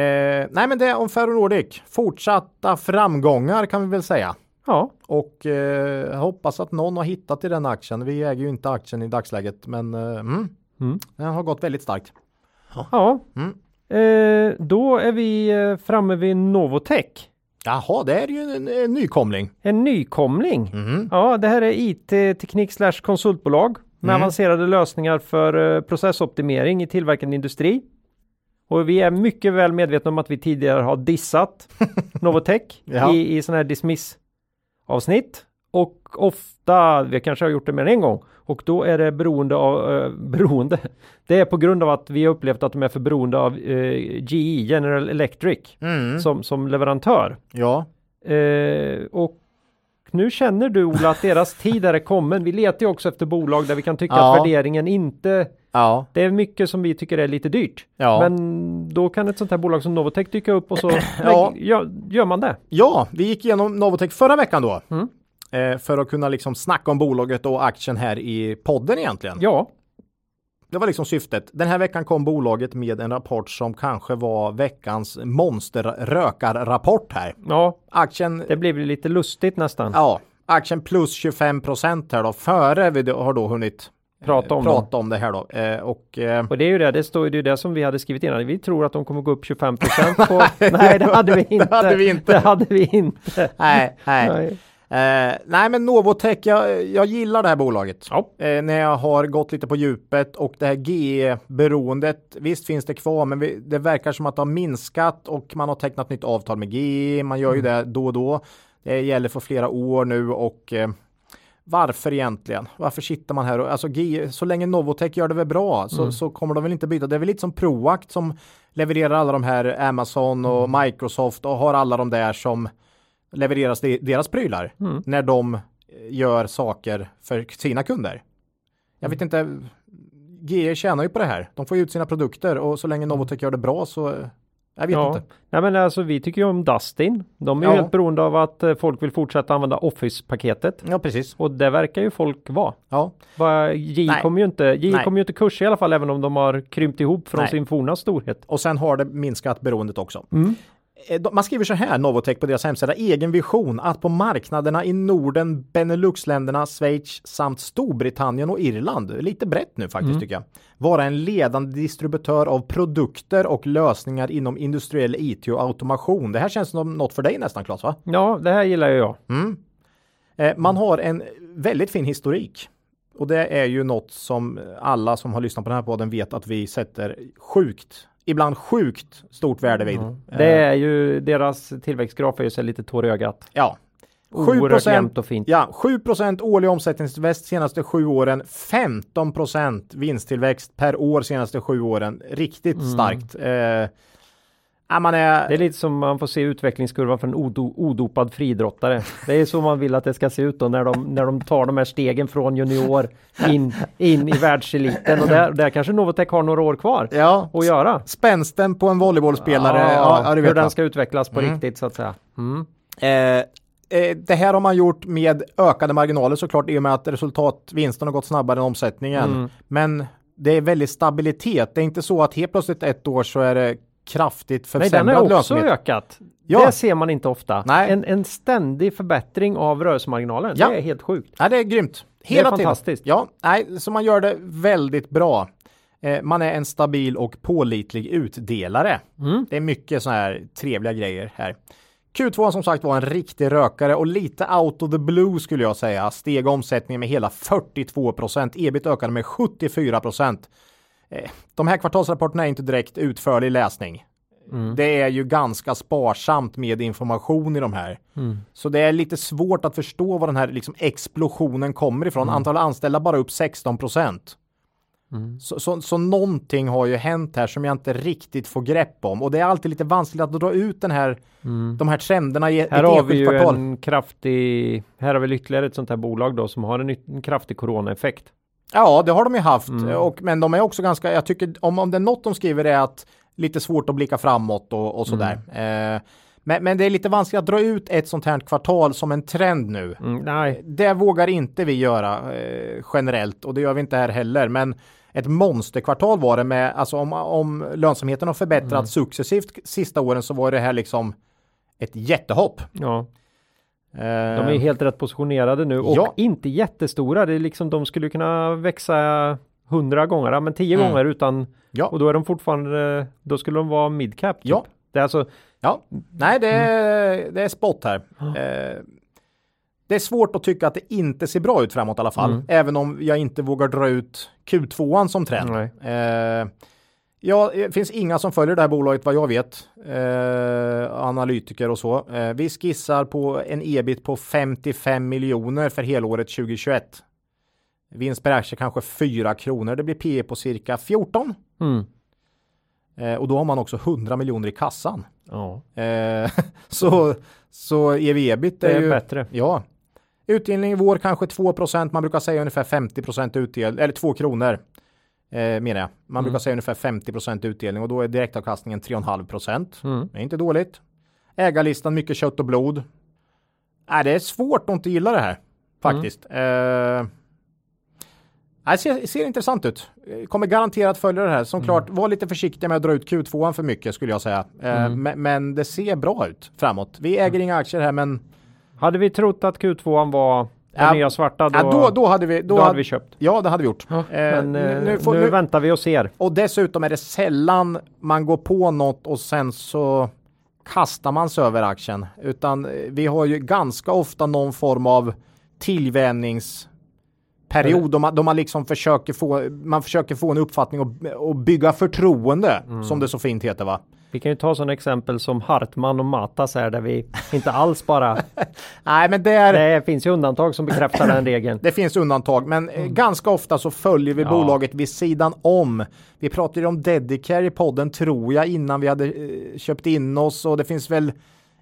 Eh, nej, men det om Ferro Nordic. Fortsatta framgångar kan vi väl säga. Ja, Och eh, hoppas att någon har hittat i den aktien. Vi äger ju inte aktien i dagsläget men eh, mm, Mm. den har gått väldigt starkt. ja. Mm. Eh, då är vi eh, framme vid Novotech. Jaha, det är ju en, en nykomling. En nykomling. Mm. Ja, det här är IT-teknik slash konsultbolag med Mm. avancerade lösningar för eh, processoptimering i tillverkande industri. Och vi är mycket väl medvetna om att vi tidigare har dissat Novotech Ja. i, i sådana här dismiss avsnitt. Ofta, vi kanske har gjort det mer än en gång, och då är det beroende av, eh, beroende, det är på grund av att vi har upplevt att de är för beroende av eh, GE, General Electric, Mm. som, som leverantör. Ja, Eh, och nu känner du Ola att deras tid är kommen. Vi letar ju också efter bolag där vi kan tycka Ja. att värderingen inte, ja, det är mycket som vi tycker är lite dyrt. ja. Men då kan ett sånt här bolag som Novotech dyka upp och så Ja. gör man det. ja, vi gick igenom Novotech förra veckan då. Mm. Eh, för att kunna liksom snacka om bolaget och aktien här i podden egentligen. Ja, Det var liksom syftet. Den här veckan kom bolaget med en rapport som kanske var veckans monsterrökarrapport här. ja, Aktien, det väl lite lustigt nästan. ja, aktien plus 25 procent här då före vi har då hunnit Prata om prata om det här då. Eh, och eh, Och det är ju det, det står ju det, det som vi hade skrivit innan. Vi tror att de kommer gå upp 25 på... Nej, det hade vi inte. Det hade vi inte. Det hade vi inte. nej, nej. Nej. Eh, nej men Novotech, jag, jag gillar det här bolaget. Ja. Eh, när jag har gått lite på djupet och det här GE-beroendet, visst finns det kvar, men vi, det verkar som att det har minskat och man har tecknat nytt avtal med GE. Man gör ju det då och då. Det gäller för flera år nu och eh, varför egentligen? Varför sitter man här och alltså GE, så länge Novotech gör det väl bra så, så kommer de väl inte byta. Det är väl lite som Proact som levererar alla de här Amazon och Microsoft och har alla de där som levereras de, deras prylar Mm. när de eh, gör saker för sina kunder. Jag vet inte, GE tjänar ju på det här. De får ju ut sina produkter och så länge Novotech gör det bra så eh, jag vet Ja. inte. Nej men alltså vi tycker ju om Dustin. De är ju Ja. helt beroende av att eh, folk vill fortsätta använda Office-paketet. Ja, precis. Och det verkar ju folk vara. Ja, Va, J kommer ju inte, J kommer ju inte kursa i alla fall även om de har krympt ihop från Nej. sin forna storhet. och sen har det minskat beroendet också. Mm. Eh, Man skriver så här, Novotech på deras hemsida, egen vision att på marknaderna i Norden, Beneluxländerna, Schweiz samt Storbritannien och Irland, lite brett nu faktiskt Mm. tycker jag, vara en ledande distributör av produkter och lösningar inom industriell IT och automation. Det här känns som något för dig nästan Claes va? Ja, det här gillar jag. Mm. Eh, man har en väldigt fin historik. Och det är ju något som alla som har lyssnat på den här podden vet att vi sätter sjukt, ibland sjukt stort värde vid. Det är ju, deras tillväxtgraf är ju så lite tår i ögat. Ja. 7 Oerhört jämnt och fint. Ja, 7 årlig omsättningstillväxt senaste sju åren. 15% vinsttillväxt per år senaste sju åren. Riktigt starkt. Eh, ja, man är. Det är lite som man får se utvecklingskurvan för en odo, odopad friidrottare. Det är så man vill att det ska se ut då när de, när de tar de här stegen från junior in, in i världseliten. Och där, där kanske Novotech har några år kvar ja, att göra. spänsten på en volleybollspelare. Ja, ja, hur den ska utvecklas på Mm. riktigt så att säga. Mm. Eh, eh, det här har man gjort med ökade marginaler såklart i och med att resultatvinsten har gått snabbare än omsättningen. Mm. Men det är väldigt stabilitet. Det är inte så att helt plötsligt ett år så är det kraftigt Nej, den har försämrad också lönsamhet. ökat. Ja. Det ser man inte ofta. Nej. En, en ständig förbättring av rörelsemarginalen. Ja. Det är helt sjukt. Ja, det är grymt. Det är Hela tiden. fantastiskt. Ja, nej, så man gör det väldigt bra. Eh, man är en stabil och pålitlig utdelare. Mm. Det är mycket sådana här trevliga grejer här. Q2 som sagt var en riktig rökare och lite out of the blue skulle jag säga. Steg omsättningen med hela 42 procent. Ebit ökade med 74 procent. Eh, de här kvartalsrapporterna är inte direkt utförlig läsning. Mm. Det är ju ganska sparsamt med information i de här. Mm. Så det är lite svårt att förstå var den här liksom explosionen kommer ifrån. Antalet anställda bara upp 16 procent. Mm. Så, så, så någonting har ju hänt här som jag inte riktigt får grepp om. Och det är alltid lite vanskligt att dra ut den här, de här trenderna i ett Mm. Här har vi ju kvartal. en kraftig, här har vi ytterligare ett sånt här bolag då som har en, en kraftig coronaeffekt. Ja, det har de ju haft. Mm. Och, men de är också ganska, jag tycker om, om det är något de skriver är att lite svårt att blicka framåt och, och sådär. Mm. Eh, men, men det är lite vanskligt att dra ut ett sånt här kvartal som en trend nu. Mm, nej, Det vågar inte vi göra eh, generellt och det gör vi inte här heller. Men ett monsterkvartal var det med, alltså om, om lönsamheten har förbättrats Mm. successivt sista åren så var det här liksom ett jättehopp. ja. De är ju helt rätt positionerade nu och Ja. inte jättestora. Det är liksom de skulle kunna växa hundra gånger, men tio Mm. gånger utan Ja. och då är de fortfarande, då skulle de vara midcap. Typ. Ja. Det är alltså, Ja, nej det är, Mm. det är spot här. Eh, det är svårt att tycka att det inte ser bra ut framåt i alla fall. Mm. Även om jag inte vågar dra ut Q2an som trend. Eh, ja, det finns inga som följer det här bolaget vad jag vet. Eh, analytiker och så. Eh, vi skissar på en ebit på 55 miljoner för helåret 2021. Vinst per aktie kanske 4 kronor. Det blir P på cirka 14. mm. Eh, och då har man också 100 miljoner i kassan. ja, Eh, så, så ev-ebit är, är ju... bättre. Ja. Utdelning i vår kanske 2% Man brukar säga ungefär 50% utdelning, eller 2 kronor. Eh, menar jag. Man Mm. brukar säga ungefär 50% utdelning och då är direktavkastningen 3,5 procent. Mm. Det är inte dåligt. Ägarlistan mycket kött och blod. Äh, det är svårt att inte gilla det här. Faktiskt. Mm. Eh, det ser, ser intressant ut. Kommer garanterat följa det här. Som Mm. klart, var lite försiktiga med att dra ut Q2 för mycket skulle jag säga. Eh, Mm. men, det ser bra ut framåt. Vi äger inga aktier här men Hade vi trott att Q2 var den nya svarta då, ja, då, då hade vi... då Då, hade vi köpt. Ja, det hade vi gjort. Ja, Eh, men nu- nu, nu nu, får- nu- väntar vi och ser. Och dessutom är det sällan man går på något och sen så kastar man sig över aktien. Utan eh, vi har ju ganska ofta någon form av tillvänjningsperiod då man, då man liksom försöker få, man försöker få en uppfattning och, och bygga förtroende som det så fint heter va. Vi kan ju ta sådana exempel som Hartman och Matas här där vi inte alls bara, Nej men det är, det finns ju undantag som bekräftar den regeln. Det finns undantag, men eh, ganska ofta så följer vi Mm. Ja. bolaget vid sidan om. Vi pratade ju om Dedicare i podden tror jag innan vi hade eh, köpt in oss och det finns väl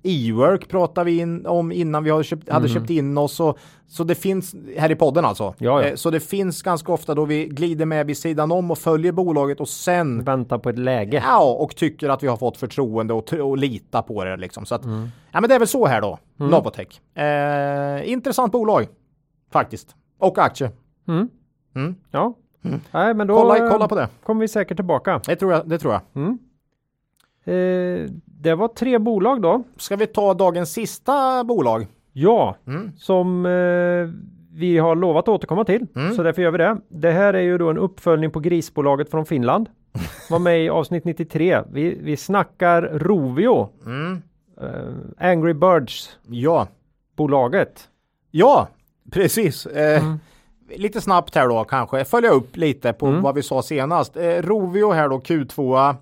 E-work pratar vi in om innan vi hade köpt, hade köpt in oss. Och, så det finns, här i podden alltså. Mm. Ja, ja. Eh, Så det finns ganska ofta då vi glider med vid sidan om och följer bolaget och sen Vänta på ett läge. Ja, och tycker att vi har fått förtroende och, och lita på det liksom. Så att, Mm. ja men det är väl så här då, Novotech. Eh, intressant bolag, faktiskt. Och aktie. Mm. Mm. Ja. Nej, men då Kolla, kolla på det. kommer vi säkert tillbaka. Det tror jag. Det tror jag. Eh, det var tre bolag då. Ska vi ta dagens sista bolag? Ja, Mm. som eh, vi har lovat att återkomma till. Mm. Så därför gör vi det. Det här är ju då en uppföljning på grisbolaget från Finland. Var med i avsnitt 93. Vi, vi snackar Rovio. Mm. Eh, Angry Birds Ja. bolaget. Ja, precis. Eh, Mm. Lite snabbt här då kanske. Följa upp lite på Mm. vad vi sa senast. Eh, Rovio här då, Q2.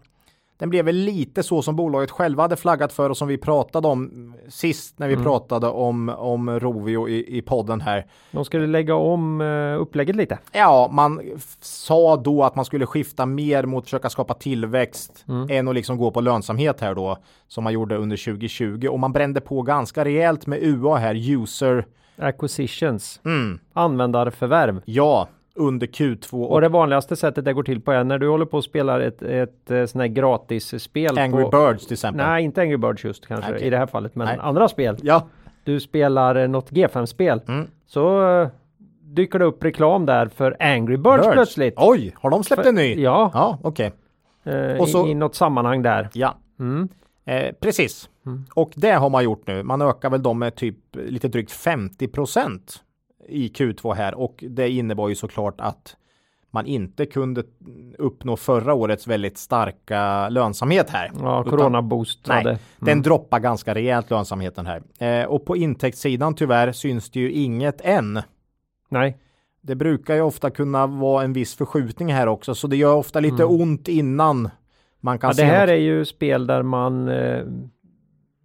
Den blev väl lite så som bolaget själva hade flaggat för och som vi pratade om sist när vi Mm. pratade om, om Rovio i, i podden här. De skulle lägga om eh, upplägget lite. Ja, man sa då att man skulle skifta mer mot att försöka skapa tillväxt Mm. än att liksom gå på lönsamhet här då som man gjorde under 2020 och man brände på ganska rejält med UA här, user, Acquisitions. mm, Användarförvärv. ja, under Q2 och Och det vanligaste sättet det går till på är när du håller på och spelar ett, ett, ett sån här gratisspel. Angry på, Birds till exempel. Nej, inte Angry Birds just kanske Okej. i det här fallet, men Nej. andra spel. Ja, Du spelar eh, något G5-spel. Mm. Så eh, dyker det upp reklam där för Angry Birds, Birds. plötsligt. Oj, har de släppt en ny? Ja, Ja, okej. eh, Och så- i, i något sammanhang där. Ja, Mm. eh, precis. Och det har man gjort nu. Man ökar väl dem med typ lite drygt 50 procent i Q2 här och det innebar ju såklart att man inte kunde uppnå förra årets väldigt starka lönsamhet här. Ja, Utan- Corona Boost Nej, hade. den droppar ganska rejält lönsamheten här. Eh, och på intäktssidan tyvärr syns det ju inget än. Nej, Det brukar ju ofta kunna vara en viss förskjutning här också, så det gör ofta lite Mm. ont innan man kan ja, det se här något. är ju spel där man eh,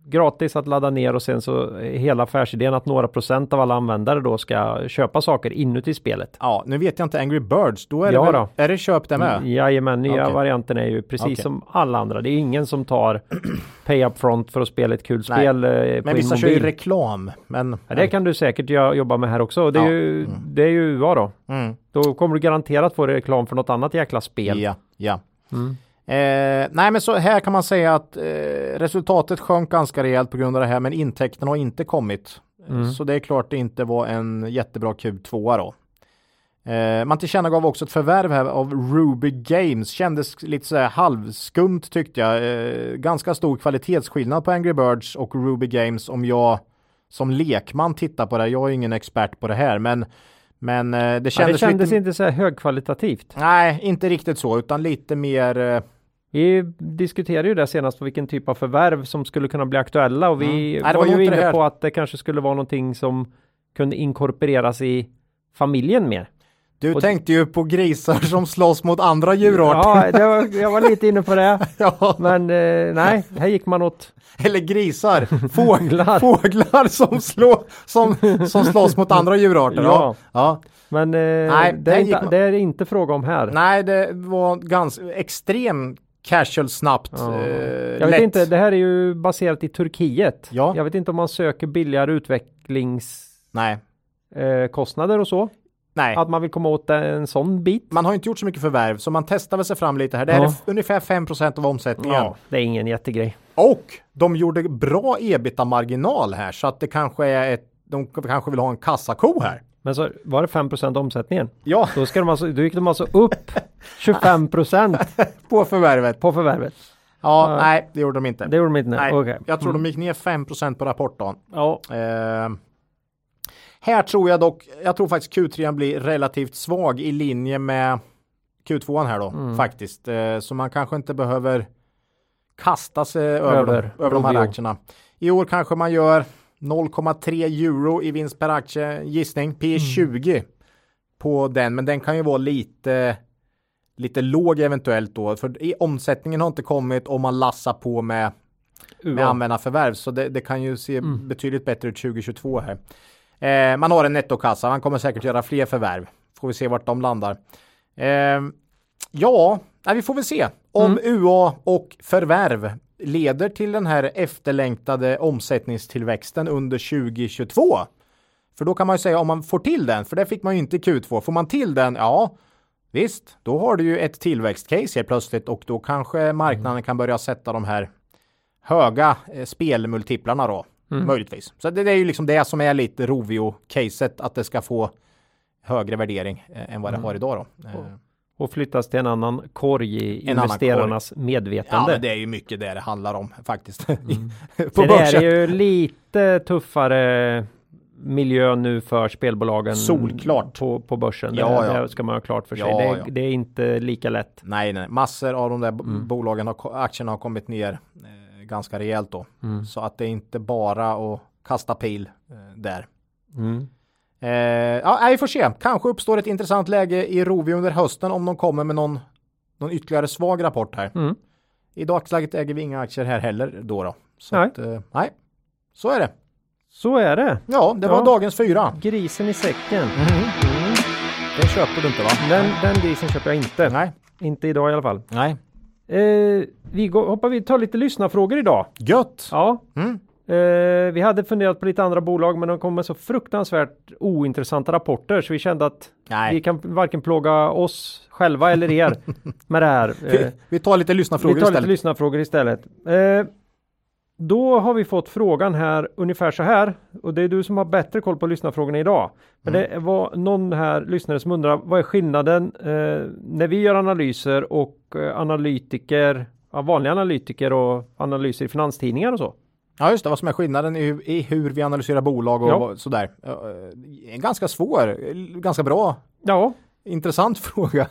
gratis att ladda ner och sen så hela affärsidén att några procent av alla användare då ska köpa saker inuti spelet. Ja, nu vet jag inte Angry Birds, då är Ja det väl, då. är det köp det med? Jajamän, nya Okej. varianten är ju precis Okej. som alla andra. Det är ingen som tar pay up front för att spela ett kul spel eh, Men en vissa kör ju reklam. Men, Ja, det kan du säkert jobba med här också. Det är, Ja. ju, det är ju UA då. mm, Då kommer du garanterat få reklam för något annat jäkla spel. ja, ja. Mm. Eh, nej, men så här kan man säga att eh, resultatet sjönk ganska rejält på grund av det här, men intäkterna har inte kommit. Mm. Så det är klart det inte var en jättebra Q2 då. Eh, man tillkännagav också ett förvärv här av Ruby Games. Kändes lite så här halvskumt tyckte jag. Eh, ganska stor kvalitetsskillnad på Angry Birds och Ruby Games om jag som lekman tittar på det. Jag är ingen expert på det här, men men eh, det Ja, det kändes, kändes lite... inte så här högkvalitativt. Nej, inte riktigt så, utan lite mer. Vi diskuterade ju det senast på vilken typ av förvärv som skulle kunna bli aktuella och vi Mm. Nej, var, var nog ju inne på att det kanske skulle vara någonting som kunde inkorporeras i familjen mer. Du Och- tänkte ju på grisar som slåss mot andra djurarter. Ja, var, jag var lite inne på det. Ja, Men eh, nej, här gick man åt eller grisar, fåglar, Fåglar. som, slår, som, som slåss mot andra djurarter. Ja. Ja. Men eh, Nej, det, är inte, man- det är inte fråga om här. Nej, det var ganska extrem casual snabbt. Ja. Eh, Jag vet lätt. inte, det här är ju baserat i Turkiet. Ja. Jag vet inte om man söker billigare utvecklingskostnader eh, och så. nej. Att man vill komma åt en sån bit. Man har inte gjort så mycket förvärv så man testar väl sig fram lite här. Det här Ja. är ungefär 5% av omsättningen. Ja, det är ingen jättegrej. Och de gjorde bra ebita-marginal här så att det kanske är ett, de kanske vill ha en kassako här. Men så var det 5% omsättningen. Ja, Då, ska de alltså, då gick de alltså upp 25% på förvärvet. på förvärvet. Ja, Ja. nej, det gjorde de inte. Det gjorde de inte. nej, Okej. jag tror Mm. de gick ner 5% på rapportdagen. Ja, Eh, här tror jag dock, jag tror faktiskt Q3 blir relativt svag i linje med Q2 här då Mm. faktiskt. Eh, så man kanske inte behöver kasta sig över, Över över de här aktierna. I år kanske man gör 0,3 euro i vinst per aktie gissning, P 20 på den, men den kan ju vara lite lite låg eventuellt då, för i omsättningen har inte kommit om man lassar på med med UA. användarförvärv. Så det, det kan ju se Mm. betydligt bättre ut 2022 här. Eh, man har en nettokassa, man kommer säkert göra fler förvärv. Får vi se vart de landar. Eh, ja, nej, vi får väl se om Mm. UA och förvärv leder till den här efterlängtade omsättningstillväxten under 2022. För då kan man ju säga om man får till den, för det fick man ju inte i Q2. Får man till den, ja visst, då har du ju ett tillväxtcase helt plötsligt och då kanske marknaden kan börja sätta de här höga eh, spelmultiplarna då. Mm. Möjligtvis. Så det, det är ju liksom det som är lite Rovio-caset, att det ska få högre värdering eh, än vad det Mm. har idag då. Eh, Och flyttas till en annan korg i En investerarnas ja, medvetande. men det är ju mycket det det handlar om faktiskt. på Sen är det ju lite tuffare miljö nu för spelbolagen. Solklart. På, på börsen. Ja, det, ja. det ska man ha klart för sig. Ja, det, är- ja. det är inte lika lätt. Nej, nej, massor av de där Mm. bolagen, har, aktierna har kommit ner eh, ganska rejält då. Mm. Så att det är inte bara att kasta pil eh, där. Mm. Eh, ja, vi får se. Kanske uppstår ett intressant läge i Rovio under hösten om de kommer med någon, någon ytterligare svag rapport här. Mm. I dagsläget äger vi inga aktier här heller då. då. Så Nej. Att, eh, nej, så är det. Så är det. Ja, det var Ja. dagens fyra. Grisen i säcken. Mm. Det köper du inte va? Den, den grisen köper jag inte. Nej. Inte idag i alla fall. Nej. Eh, vi går, hoppar vi tar lite lyssnarfrågor idag. Gött. Ja. Mm. Eh, vi hade funderat på lite andra bolag men de kom med så fruktansvärt ointressanta rapporter så vi kände att Nej. vi kan varken plåga oss själva eller er med det här. Eh, Vi, vi tar lite lyssnarfrågor vi tar lite istället. lyssnarfrågor istället. Eh, då har vi fått frågan här ungefär så här och det är du som har bättre koll på lyssnarfrågorna idag. Men Mm. det var någon här lyssnare som undrar vad är skillnaden eh, när vi gör analyser och eh, analytiker, ja, vanliga analytiker och analyser i finanstidningar och så. Ja, just det. Vad som är skillnaden i, hu- i hur vi analyserar bolag och Ja. sådär. Eh, En ganska svår, ganska bra, Ja, intressant fråga.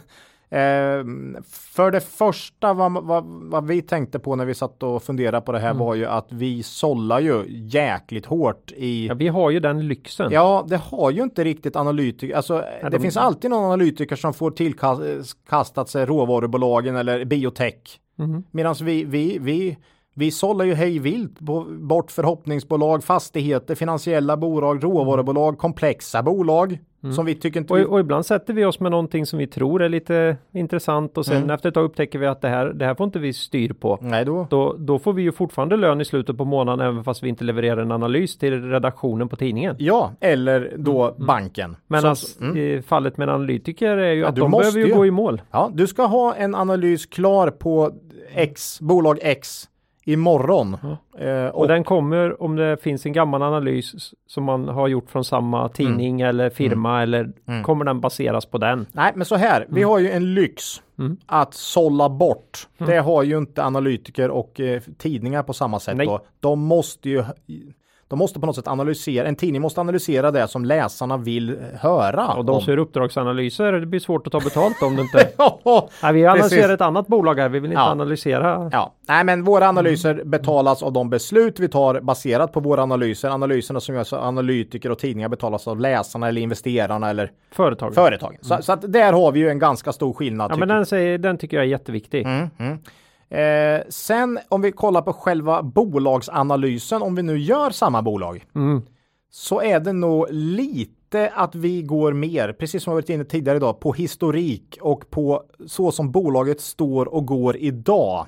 Eh, för det första, vad, vad, vad vi tänkte på när vi satt och funderade på det här Mm. var ju att vi sållar ju jäkligt hårt i ja, vi har ju den lyxen. Ja, det har ju inte riktigt analytiker. Alltså, det de- finns alltid någon analytiker som får tillkastat sig råvarubolagen eller biotech. Mhm. Medan vi, vi, vi, vi sållar ju hej vilt bort förhoppningsbolag, fastigheter, finansiella bolag, råvarubolag, komplexa bolag som vi tycker inte Och, vi... och ibland sätter vi oss med någonting som vi tror är lite intressant och sen Mm. efter ett tag upptäcker vi att det här, det här får inte vi styr på. Nej, då. Då, då får vi ju fortfarande lön i slutet på månaden även fast vi inte levererar en analys till redaktionen på tidningen. Ja, eller då banken. Men Som- alltså, mm. i fallet med en analytiker är ju Ja, att du de måste behöver ju. gå i mål. Ja, du ska ha en analys klar på X, bolag X imorgon. Eh, Och, den kommer om det finns en gammal analys som man har gjort från samma tidning eller firma eller Mm. kommer den baseras på den. Nej, men så här, vi har ju en lyx Mm. att sålla bort. Det har ju inte analytiker och eh, tidningar på samma sätt Nej. då. De måste ju de måste på något sätt analysera, en tidning måste analysera det som läsarna vill eh, höra. Och de om. som gör uppdragsanalyser, det blir svårt att ta betalt om det inte... Ja, Nej, vi analyserar ett annat bolag här, vi vill inte Ja. analysera. Ja, nej men våra analyser betalas av de beslut vi tar baserat på våra analyser. Analyserna som görs av analytiker och tidningar betalas av läsarna eller investerarna eller Företag. företagen. Så, så att där har vi ju en ganska stor skillnad. ja, men den, säger, den tycker jag är jätteviktig. Mm, mm. Eh, sen om vi kollar på själva bolagsanalysen, om vi nu gör samma bolag, Mm. så är det nog lite att vi går mer, precis som jag varit inne tidigare idag, på historik och på så som bolaget står och går idag.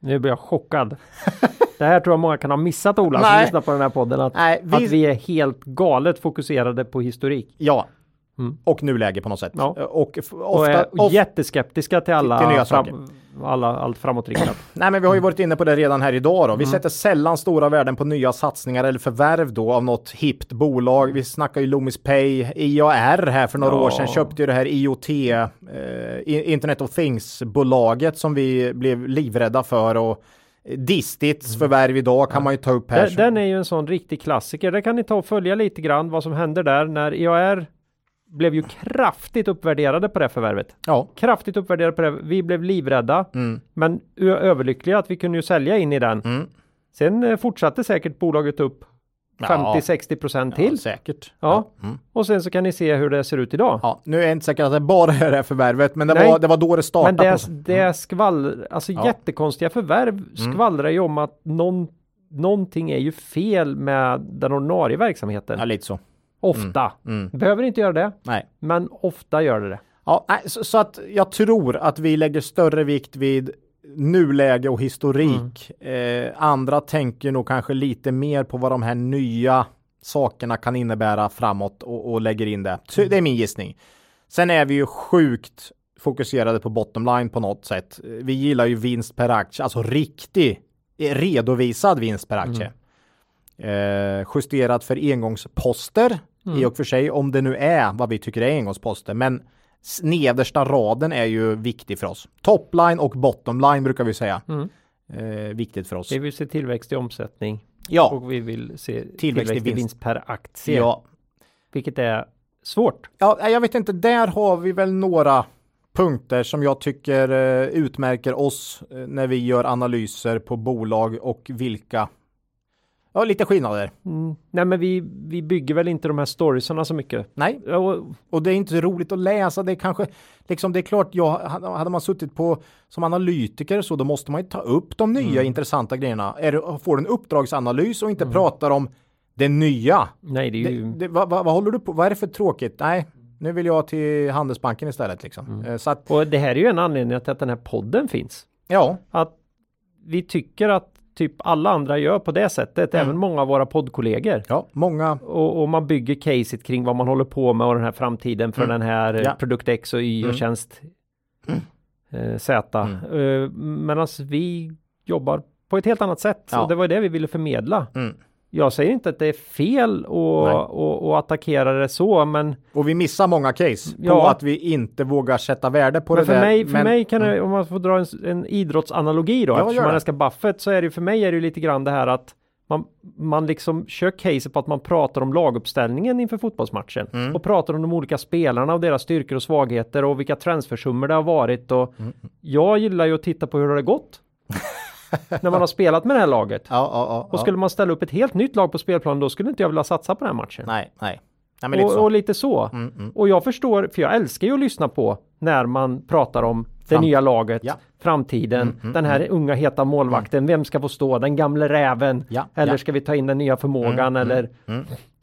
Nu blir jag chockad. det här tror jag många kan ha missat Ola som lyssnar på den här podden. Att, Nej, vi- att vi är helt galet fokuserade på historik. Ja. Mm. Och nuläge på något sätt. Ja. Och f- Och ofta, är of- jätteskeptiska till alla, till nya fram, alla allt framåtriktat. Nej, men vi har ju varit inne på det redan här idag då. Vi Mm. sätter sällan stora värden på nya satsningar eller förvärv då av något hippt bolag. Vi snackar ju Loomis Pay, IAR här för några Ja. år sedan köpte ju det här IoT, eh, Internet of Things-bolaget som vi blev livrädda för och Distits förvärv idag kan man ju ta upp här. Den, den är ju en sån riktig klassiker. Där kan ni ta och följa lite grann vad som hände där när IAR blev ju kraftigt uppvärderade på det förvärvet. Ja. Kraftigt uppvärderade på det. Vi blev livrädda, Mm. men överlyckliga att vi kunde ju sälja in i den. Mm. Sen eh, fortsatte säkert bolaget upp Ja. 50-60 procent till. Ja, säkert. Ja. Mm. Och sen så kan ni se hur det ser ut idag. Ja, nu är jag inte säker att det bara är det här förvärvet, men det, Nej. var, det var då det Men startade. det, på- det skvallrar, alltså Ja. Mm. jättekonstiga förvärv skvallrar ju om att någon, någonting är ju fel med den ordinarie verksamheten. Ja, lite så. Ofta. Mm. Behöver inte göra det, Nej. men ofta gör det det. Ja, så, så att jag tror att vi lägger större vikt vid nuläge och historik. Eh, andra tänker nog kanske lite mer på vad de här nya sakerna kan innebära framåt och, och lägger in det. Så det är min gissning. Sen är vi ju sjukt fokuserade på bottom line på något sätt. Vi gillar ju vinst per aktie, alltså riktig eh, redovisad vinst per aktie. Eh, justerat för engångsposter i och för sig, om det nu är vad vi tycker är engångsposter. Men nedersta raden är ju viktig för oss. Topline och bottomline brukar vi säga. Mm. Eh, viktigt för oss. Vi vill se tillväxt i omsättning Ja, och vi vill se tillväxt, i i vinst. vinst per aktie. ja. Vilket är svårt. ja, jag vet inte, där har vi väl några punkter som jag tycker eh, utmärker oss eh, när vi gör analyser på bolag och vilka. Ja, lite skillnader. Mm. Nej men vi, vi bygger väl inte de här storiesarna så mycket. Nej, och, Och det är inte roligt att läsa. Det är kanske liksom, det är klart, jag, hade man suttit på som analytiker så då måste man ju ta upp de nya Mm. intressanta grejerna. Är det, får en uppdragsanalys och inte pratar om det nya. nej det är Det, ju... det, vad, vad, vad håller du på? Vad är det för tråkigt? Nej, nu vill jag till Handelsbanken istället liksom. Mm. Eh, Så att, Och det här är ju en anledning till att den här podden finns. ja, Att vi tycker att typ alla andra gör på det sättet, Mm. även många av våra poddkollegor. ja, många. Och, och man bygger caset kring vad man håller på med och den här framtiden för den här eh, Mm. Ja. produkt X och Y och Mm. tjänst eh, Z. Eh, Medan vi jobbar på ett helt annat sätt. Ja. Och det var det vi ville förmedla. Mm. Jag säger inte att det är fel att attackera det så, men, Och vi missar många case på Ja. att vi inte vågar sätta värde på men det för, där. mig, för Men- mig kan det, om man får dra en, en idrottsanalogi då, Ja, eftersom man älskar Buffett, så är det för mig är det lite grann det här att man, man liksom kör case på att man pratar om laguppställningen inför fotbollsmatchen Mm. och pratar om de olika spelarna och deras styrkor och svagheter och vilka transfersummor det har varit och Mm. jag gillar ju att titta på hur det har gått när man har spelat med det här laget. Ja, ja, ja. Och skulle man ställa upp ett helt nytt lag på spelplanen då skulle inte jag vilja satsa på den här matchen. Nej, nej. nej men lite och, och lite så. Mm, mm. Och jag förstår, för jag älskar ju att lyssna på när man pratar om det nya laget, Ja. framtiden, den här unga heta målvakten, vem ska få stå, den gamle räven, Ja, eller ja. ska vi ta in den nya förmågan, eller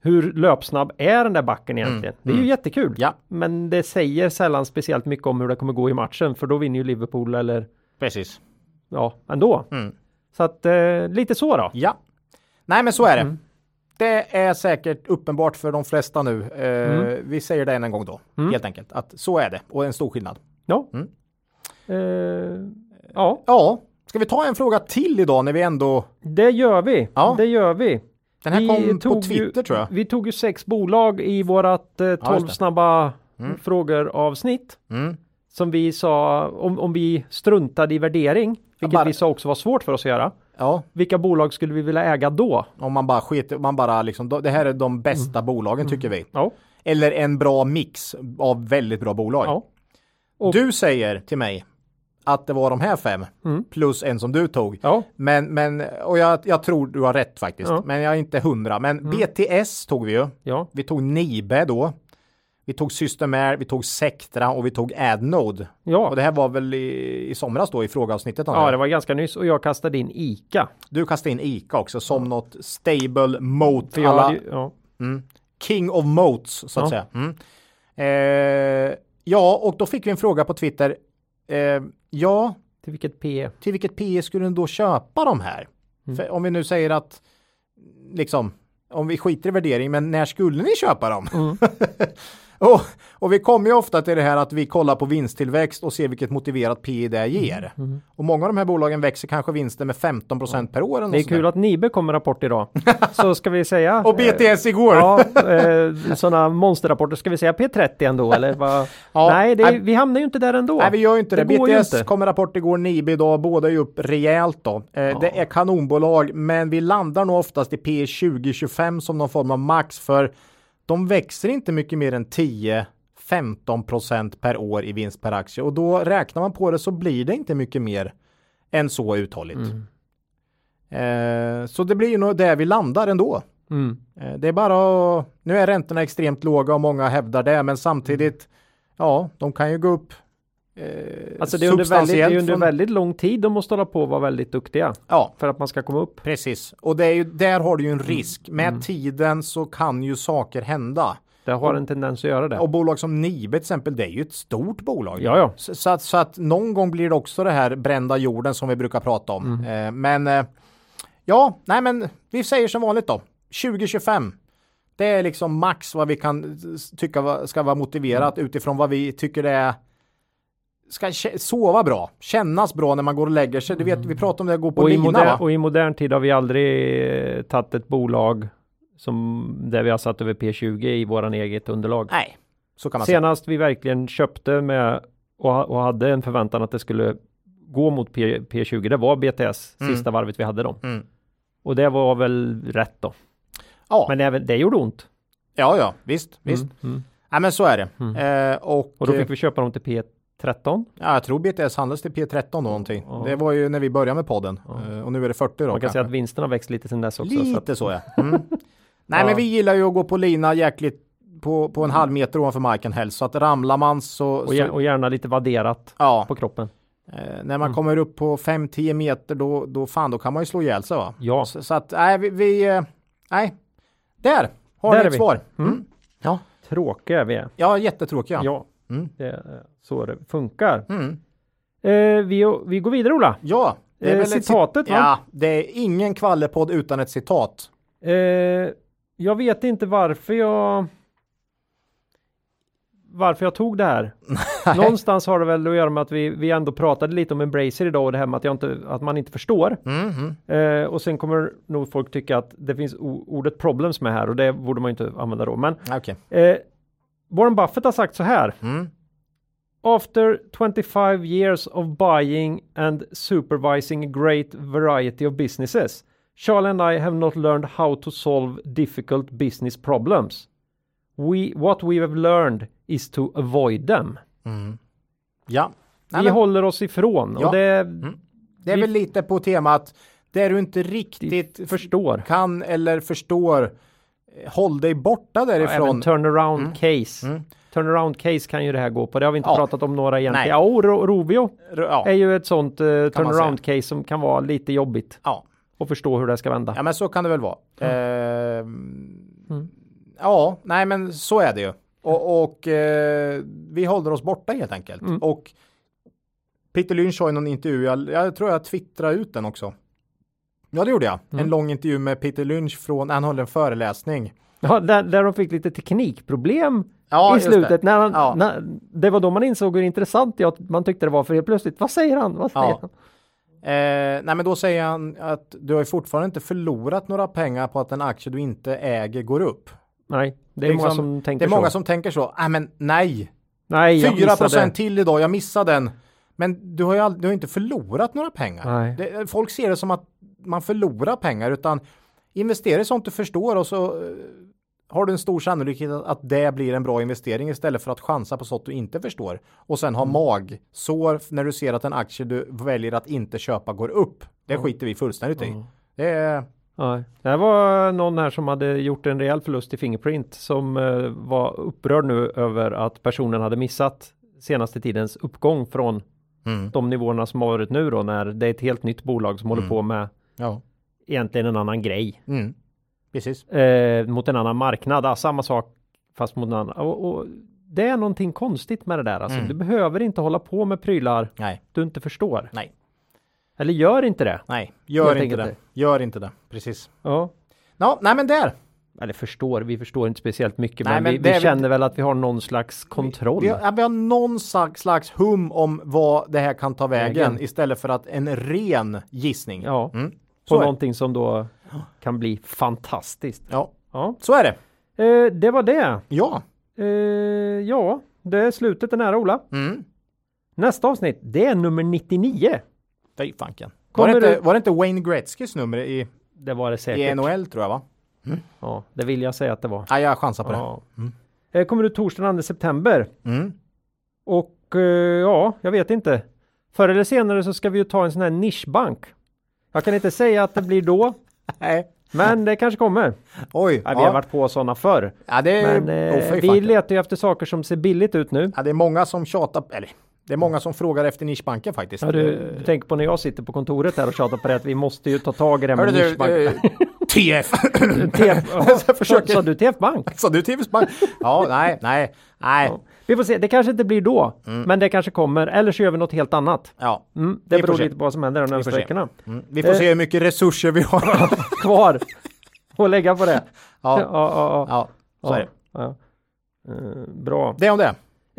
hur löpsnabb är den där backen egentligen? Det är ju jättekul, men det säger sällan speciellt mycket om hur det kommer gå i matchen, för då vinner ju Liverpool eller Precis. Ja, ändå. Mm. Så att eh, lite så då. Ja. Nej, men så är det. Mm. Det är säkert uppenbart för de flesta nu. Eh, Mm. Vi säger det än en gång då, helt enkelt. Att så är det och en stor skillnad. Ja. Mm. Eh, ja, Ja, ska vi ta en fråga till idag när vi ändå... det gör vi. Ja. Det gör vi. Den här Vi kom på Twitter ju, tror jag. Vi tog ju sex bolag i vårat eh, 12 det. snabba frågor avsnitt. Mm. Som vi sa, om, om vi struntade i värdering, vilket bara- vi sa också var svårt för oss att göra. Ja, vilka bolag skulle vi vilja äga då? om man bara skiter, man bara liksom, det här är de bästa bolagen tycker vi. Ja. Eller en bra mix av väldigt bra bolag. ja. Och- Du säger till mig att det var de här fem plus en som du tog. Ja. Men, men, och jag, jag tror du har rätt faktiskt. Mm. Men jag är inte hundra. Men BTS tog vi ju. Ja. Vi tog Nibe då. Vi tog Systemair, vi tog Sectra och vi tog Adnode. Ja. Och det här var väl i, i somras då i frågeavsnittet? ja, det var ganska nyss och jag kastade in ICA. Du kastade in ICA också som något stable moat. Alla, ja. mm, King of moats så att Ja. säga. Mm. Eh, ja, och då fick vi en fråga på Twitter. Eh, ja, Till vilket P? till vilket PE skulle den då köpa de här? Mm. Om vi nu säger att liksom om vi skiter i värdering, men när skulle ni köpa dem? Mm. och, och vi kommer ju ofta till det här att vi kollar på vinsttillväxt och ser vilket motiverat PE det Mm. ger. Och många av de här bolagen växer kanske vinsten med 15% per år. Det är kul där. att Nibe kommer rapport idag. Så ska vi säga. Och BTS igår. Ja, eh, sådana monsterrapporter. Ska vi säga P30 ändå eller? Vad? Ja, Nej, det vi hamnar ju inte där ändå. Nej, vi gör ju inte det. Det BTS inte. kommer rapport igår, Nibe idag, båda är ju upp rejält då. Eh, Det är kanonbolag, men vi landar nog oftast i P 2025 som någon form av max för de växer inte mycket mer än 10 15 per år i vinst per aktie och då räknar man på det så blir det inte mycket mer än så uthålligt. Eh, så det blir ju nog där vi landar ändå. Mm. Eh, Det är bara att, nu är räntorna extremt låga och många hävdar det, men samtidigt, ja, de kan ju gå upp Alltså det är under, väldigt, det är under från- väldigt lång tid de måste hålla på och vara väldigt duktiga Ja, för att man ska komma upp. precis. Och det är ju, där har du ju en risk. Med Mm. tiden så kan ju saker hända. Det har en tendens att göra det. Och bolag som Nibe till exempel, det är ju ett stort bolag. Ja, ja. Så, så, att, så att någon gång blir det också det här brända jorden som vi brukar prata om. Mm. Eh, men eh, ja, nej men vi säger som vanligt då. 2025. Det är liksom max vad vi kan tycka ska vara motiverat Mm. utifrån vad vi tycker det är ska sova bra, kännas bra när man går och lägger sig. Du vet, vi pratar om det att gå på Och i, lina moder, va? och i modern tid har vi aldrig eh, tagit ett bolag som där vi har satt över P20 i våran eget underlag. Nej, så kan man säga. Senast vi verkligen köpte med och, och hade en förväntan att det skulle gå mot P, P20, det var BTS, Mm. sista varvet vi hade dem. Mm. Och det var väl rätt då. Ja, Men även det gjorde ont. ja, ja, visst, visst. Mm, mm. Nej, men så är det. Eh, och, Och då fick vi köpa dem till P13. Ja, jag tror BTS handlas till P13 då någonting. Ja. Det var ju när vi började med podden. Eh, Och nu är det 40 då. Man kan kanske. säga att vinsterna har växt lite sedan dess också. så Lite att, så ja. Mm. Nej Ja. men vi gillar ju att gå på lina jäkligt på, på en halv meter ovanför marken helst. Så att ramlar man så... och, så och gärna lite vadderat ja, på kroppen. eh, när man kommer upp på 5-10 meter då, då fan då kan man ju slå ihjäl sig va. Ja. Så, så att nej vi, vi eh, nej. Där har Där är ett vi. svar. Mm. Mm. Ja. Tråkiga vi är. ja, jättetråkiga. Ja, Mm. det så det funkar. Mm. Eh, vi, vi går vidare Ola. Ja. det är Eh, väl ett citatet, va? Ja, det är ingen kvallepodd utan ett citat. Eh, jag vet inte varför jag varför jag tog det här. Någonstans har det väl att göra med att vi, vi ändå pratade lite om Embracer idag och det här med att, jag inte, att man inte förstår. Mm, mm. Eh, och sen kommer nog folk tycka att det finns ordet problems med här och det borde man inte använda då. Men Okej. eh, Warren Buffett har sagt så här. Mm. After 25 years of buying and supervising a great variety of businesses, Charlie and I have not learned how to solve difficult business problems. We, what we have learned is to avoid them. Ja. Nej, vi men- håller oss ifrån Ja. och det Det är Vi- väl lite på temat där du inte riktigt förstår. kan eller förstår. eh, Håll dig borta därifrån. turnaround case. Mm. Turnaround case kan ju det här gå på. Det har vi inte Ja. pratat om några egentligen. Nej. Ja, och Ro- Rovio ja. är ju ett sånt eh, turnaround case som kan vara lite jobbigt Ja. att förstå hur det ska vända. ja, men så kan det väl vara. Ehm, Ja, nej, men så är det ju. Och, och eh, vi håller oss borta helt enkelt. Mm. Och Peter Lynch har ju någon intervju, jag, jag tror jag twittrade ut den också. Ja, det gjorde jag. Mm. En lång intervju med Peter Lynch från, han höll en föreläsning. Ja, där, där de fick lite teknikproblem Ja, i slutet. det. När han, Ja. när, det var då man insåg hur intressant jag, man tyckte det var för helt plötsligt, vad säger han? Vad säger Ja. han? Eh, nej men då säger han att du har ju fortfarande inte förlorat några pengar på att en aktie du inte äger går upp. Nej, det är många Liksom, som tänker det är många så. som tänker så. Nej men nej, Nej, jag 4 missade. procent till idag, jag missade den. Men du har ju aldrig, du har inte förlorat några pengar. Det, folk ser det som att man förlorar pengar utan investera i sånt du förstår och så eh, har du en stor sannolikhet att- det blir en bra investering istället för att chansa på sånt du inte förstår och sen ha magsår när du ser att en aktie du väljer att inte köpa går upp. Det skiter vi fullständigt i. Det är Nej. Det var någon här som hade gjort en rejäl förlust i Fingerprint som eh, var upprörd nu över att personen hade missat senaste tidens uppgång från mm. de nivåerna som har varit nu då när det är ett helt nytt bolag som håller på med ja. egentligen en annan grej Mm. Precis. eh, mot en annan marknad. Ja, samma sak fast mot en annan. Och, och det är någonting konstigt med det där. Alltså, Mm. Du behöver inte hålla på med prylar Nej, du inte förstår. nej, Eller gör inte det. nej. Gör inte det. enkelt Gör inte det. Precis. Ja. Ja, nej men där. Eller förstår, vi förstår inte speciellt mycket Nej, men, men vi, det vi känner väl att vi har någon slags kontroll. Vi har, ja, vi har någon slags, slags hum om vad det här kan ta vägen, Vägen. istället för att en ren gissning. Ja, Mm. På Så, någonting som då kan bli fantastiskt. ja, Ja, så är det. eh, det var det. Ja. Eh, ja, det är slutet är nära Ola. Mm. Nästa avsnitt, det är nummer 99. Fy fanken. Var det, inte, du- var det inte Wayne Gretzkys nummer i, Det var det i säkert. NHL tror jag va? Ja, det vill jag säga att det var. Nej, jag chansar på Ja. Mm. Eh, kommer ut torsdagen 2 september. det. Mm. Och eh, ja, jag vet inte. Förr eller senare så ska vi ju ta en sån här nischbank. Jag kan inte säga att det blir då, Nej. men det kanske kommer. Oj. Ja, vi har varit på sådana förr. ja, det är, Men eh, vi letar ju efter saker som ser billigt ut nu. ja, det är många som tjatar, eller det är många som frågar efter nischbanken faktiskt. Ja, du, du tänker på när jag sitter på kontoret här och tjatar på det att vi måste ju ta tag i det här med du, nischbank. eh, TF! TF, Jag försöker- Sa du TF-bank? Sa du TF bank? Ja, nej, nej, nej. Ja. Vi får se, det kanske inte blir då, Mm. men det kanske kommer, eller så gör vi något helt annat. Ja. Mm, det Vi beror lite på vad som händer de närmaste veckorna. Mm. Vi får Eh. se hur mycket resurser vi har. Kvar och lägga på det. ja. ja, ja, ja. ja, så är det. ja. Eh, bra. Det om det.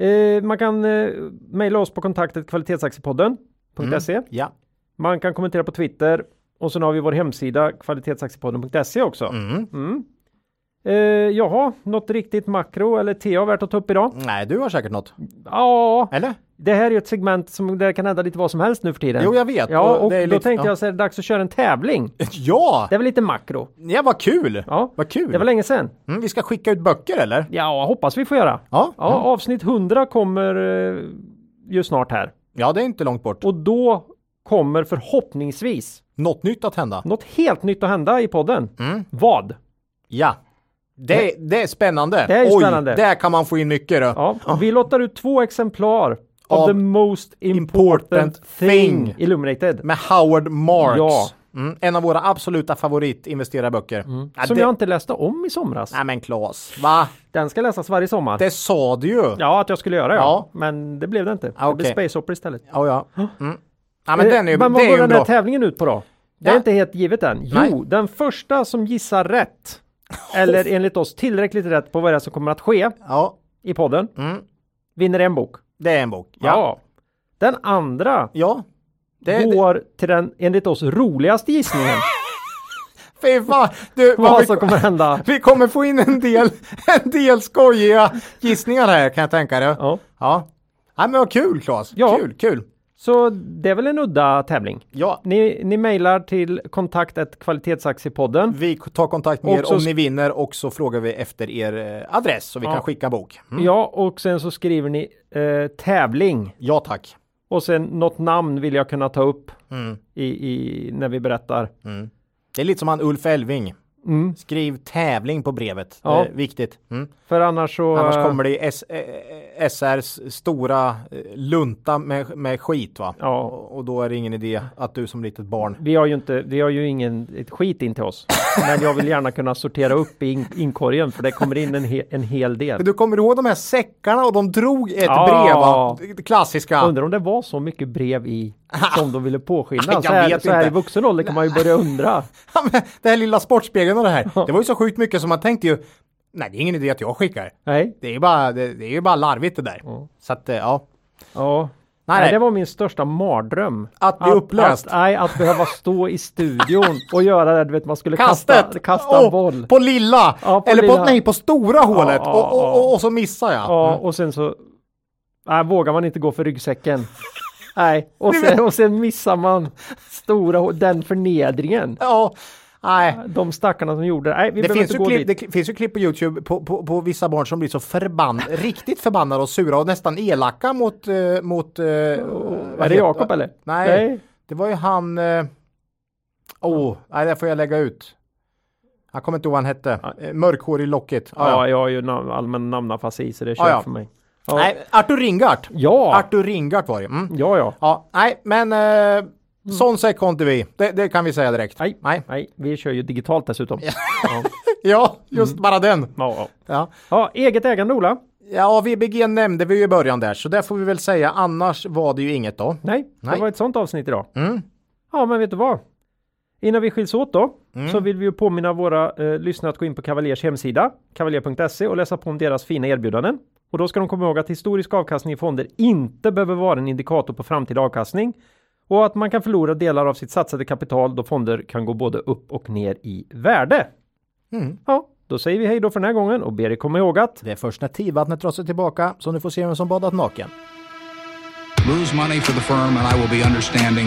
Eh, man kan eh, mejla oss på kontaktet kvalitetsaktiepodden.se. Ja. Man kan kommentera på Twitter och sen har vi vår hemsida kvalitetsaktiepodden.se också. Mm. Mm. Eh, jaha, något riktigt makro eller TA värt att ta upp idag? Nej, du har säkert något. Ja, Eller? det här är ju ett segment som det kan hända lite vad som helst nu för tiden. Jo, jag vet. Ja, och är då lite- tänkte ja. jag så är det dags att köra en tävling. Ja! Det är väl lite makro? Ja, vad kul! Ja, Vad kul! det var länge sedan. Mm, vi ska skicka ut böcker eller? Ja, hoppas vi får göra. Ja. Ja, avsnitt 100 kommer eh, ju snart här. Ja, det är inte långt bort. Och då kommer förhoppningsvis Något nytt att hända. något helt nytt att hända i podden. Mm. Vad? Ja. Det, det är spännande. Det är Oj, spännande. där kan man få in mycket då. Ja, vi lottar ut två exemplar av Av the most important, important thing, thing. Illuminated. Med Howard Marks. Ja. Mm, en av våra absoluta favoritinvesterarböcker. Ja, Mm. Som det... jag inte läste om i somras. Nej men Klas, va? Den ska läsas varje sommar. Det sa du ju. Ja, att jag skulle göra ja. Ja. Men det blev det inte. Ja, Det blev. Space Opera istället. Ja, ja. Mm. Ja, men Eh, den är men vad går den här tävlingen ut på då? Det är Ja. inte helt givet än. Jo, Nej. den första som gissar rätt, eller enligt oss tillräckligt rätt på vad det är som kommer att ske Ja, i podden, mm. vinner en bok. det är en bok. Ja. Ja. Den andra Ja. Det, det, går till den enligt oss roligaste gissningen. fy fan. Du, vad vad vi, som kommer hända. vi kommer få in en del, en del skojiga gissningar här kan jag tänka dig. Ja. Ja. Nej men vad kul Claes. Ja. Kul, kul. Så det är väl en udda tävling. Ja. Ni, ni mejlar till kontaktet kvalitetsaktiepodden. Vi tar kontakt med er så- om ni vinner och så frågar vi efter er eh, adress så vi Ja. kan skicka bok. Mm. Ja, och sen så skriver ni eh, tävling Ja tack. och sen något namn vill jag kunna ta upp Mm. i, i, när vi berättar. Mm. Det är lite som han Ulf Elving. Mm. Skriv tävling på brevet. Ja. Viktigt. Mm. För annars så... Annars eh, kommer det i S- eh, SRs stora eh, lunta med, med skit va? Ja. Och, då är det ingen idé att du som litet barn Vi har ju inte, vi har ju ingen ett skit in till oss. Men jag vill gärna kunna sortera upp i in, inkorgen för det kommer in en, he, en hel del. Du kommer ihåg de här säckarna och de drog ett Ja. brev va? Det klassiska. Undrar om det var så mycket brev i som de ville påskynda. Jag Så här, vet så här i vuxen ålder kan man ju börja undra. Ja, men det här lilla sportspegeln och det här. Det var ju så sjukt mycket som man tänkte ju Nej det är ingen idé att jag skickar. Nej. Det är ju bara, det, det är ju bara larvigt det där. Ja. Så att eh, ja. Ja. Nej, Nej, det var min största mardröm. Att bli upplöst. Att, nej, att behöva stå i studion och göra det, du vet, man skulle Kastet! kasta, kasta Åh, boll. På lilla! Ja, på Eller lilla. på, nej, på stora hålet. ja, och, och, och, och så missar jag. Ja, Mm. och sen så nej, vågar man inte gå för ryggsäcken. Nej, och sen, och sen missar man stora, den förnedringen. Ja, nej. De stackarna som gjorde det. Nej, vi Det finns, inte ju klipp, dit. det finns ju klipp på Youtube på, på, på vissa barn som blir så förbann, riktigt förbannade och sura och nästan elaka mot... eh, mot eh, Är det Jakob eller? Nej, det var ju han... eh, Åh, oh, nej det får jag lägga ut. Jag kommer inte ihåg vad han hette. Mörkhårig lockigt. Ah, Ja, ja. jag har ju nam- allmän namnafasi så det är Ja, kört ja. för mig. Ja. Nej, Artur Ringart. Ja, Artur Ringart var det. Mm. ja, ja. Ja, nej, men eh, sån säck har inte vi. Det, det kan vi säga direkt. Nej. nej. Nej, vi kör ju digitalt dessutom. Ja, Ja, just bara den. ja, ja. Ja. eget ägande Ola? ja, VBG nämnde vi ju i början där, så där får vi väl säga. Annars var det ju inget då. Nej, Nej. det var ett sånt avsnitt idag. Mm. Ja, men vet du vad? Innan vi skiljs åt då, så vill vi ju påminna våra eh, lyssnare att gå in på Cavaliers hemsida, kavaljer.se och läsa på om deras fina erbjudanden. Och då ska de komma ihåg att historisk avkastning i fonder inte behöver vara en indikator på framtida avkastning och att man kan förlora delar av sitt satsade kapital då fonder kan gå både upp och ner i värde. Mm. Ja, då säger vi hej då för den här gången och ber er komma ihåg att Det är först när tidvattnet drar sig tillbaka som du får se vem som badat naken. Lose money for the firm and I will be understanding.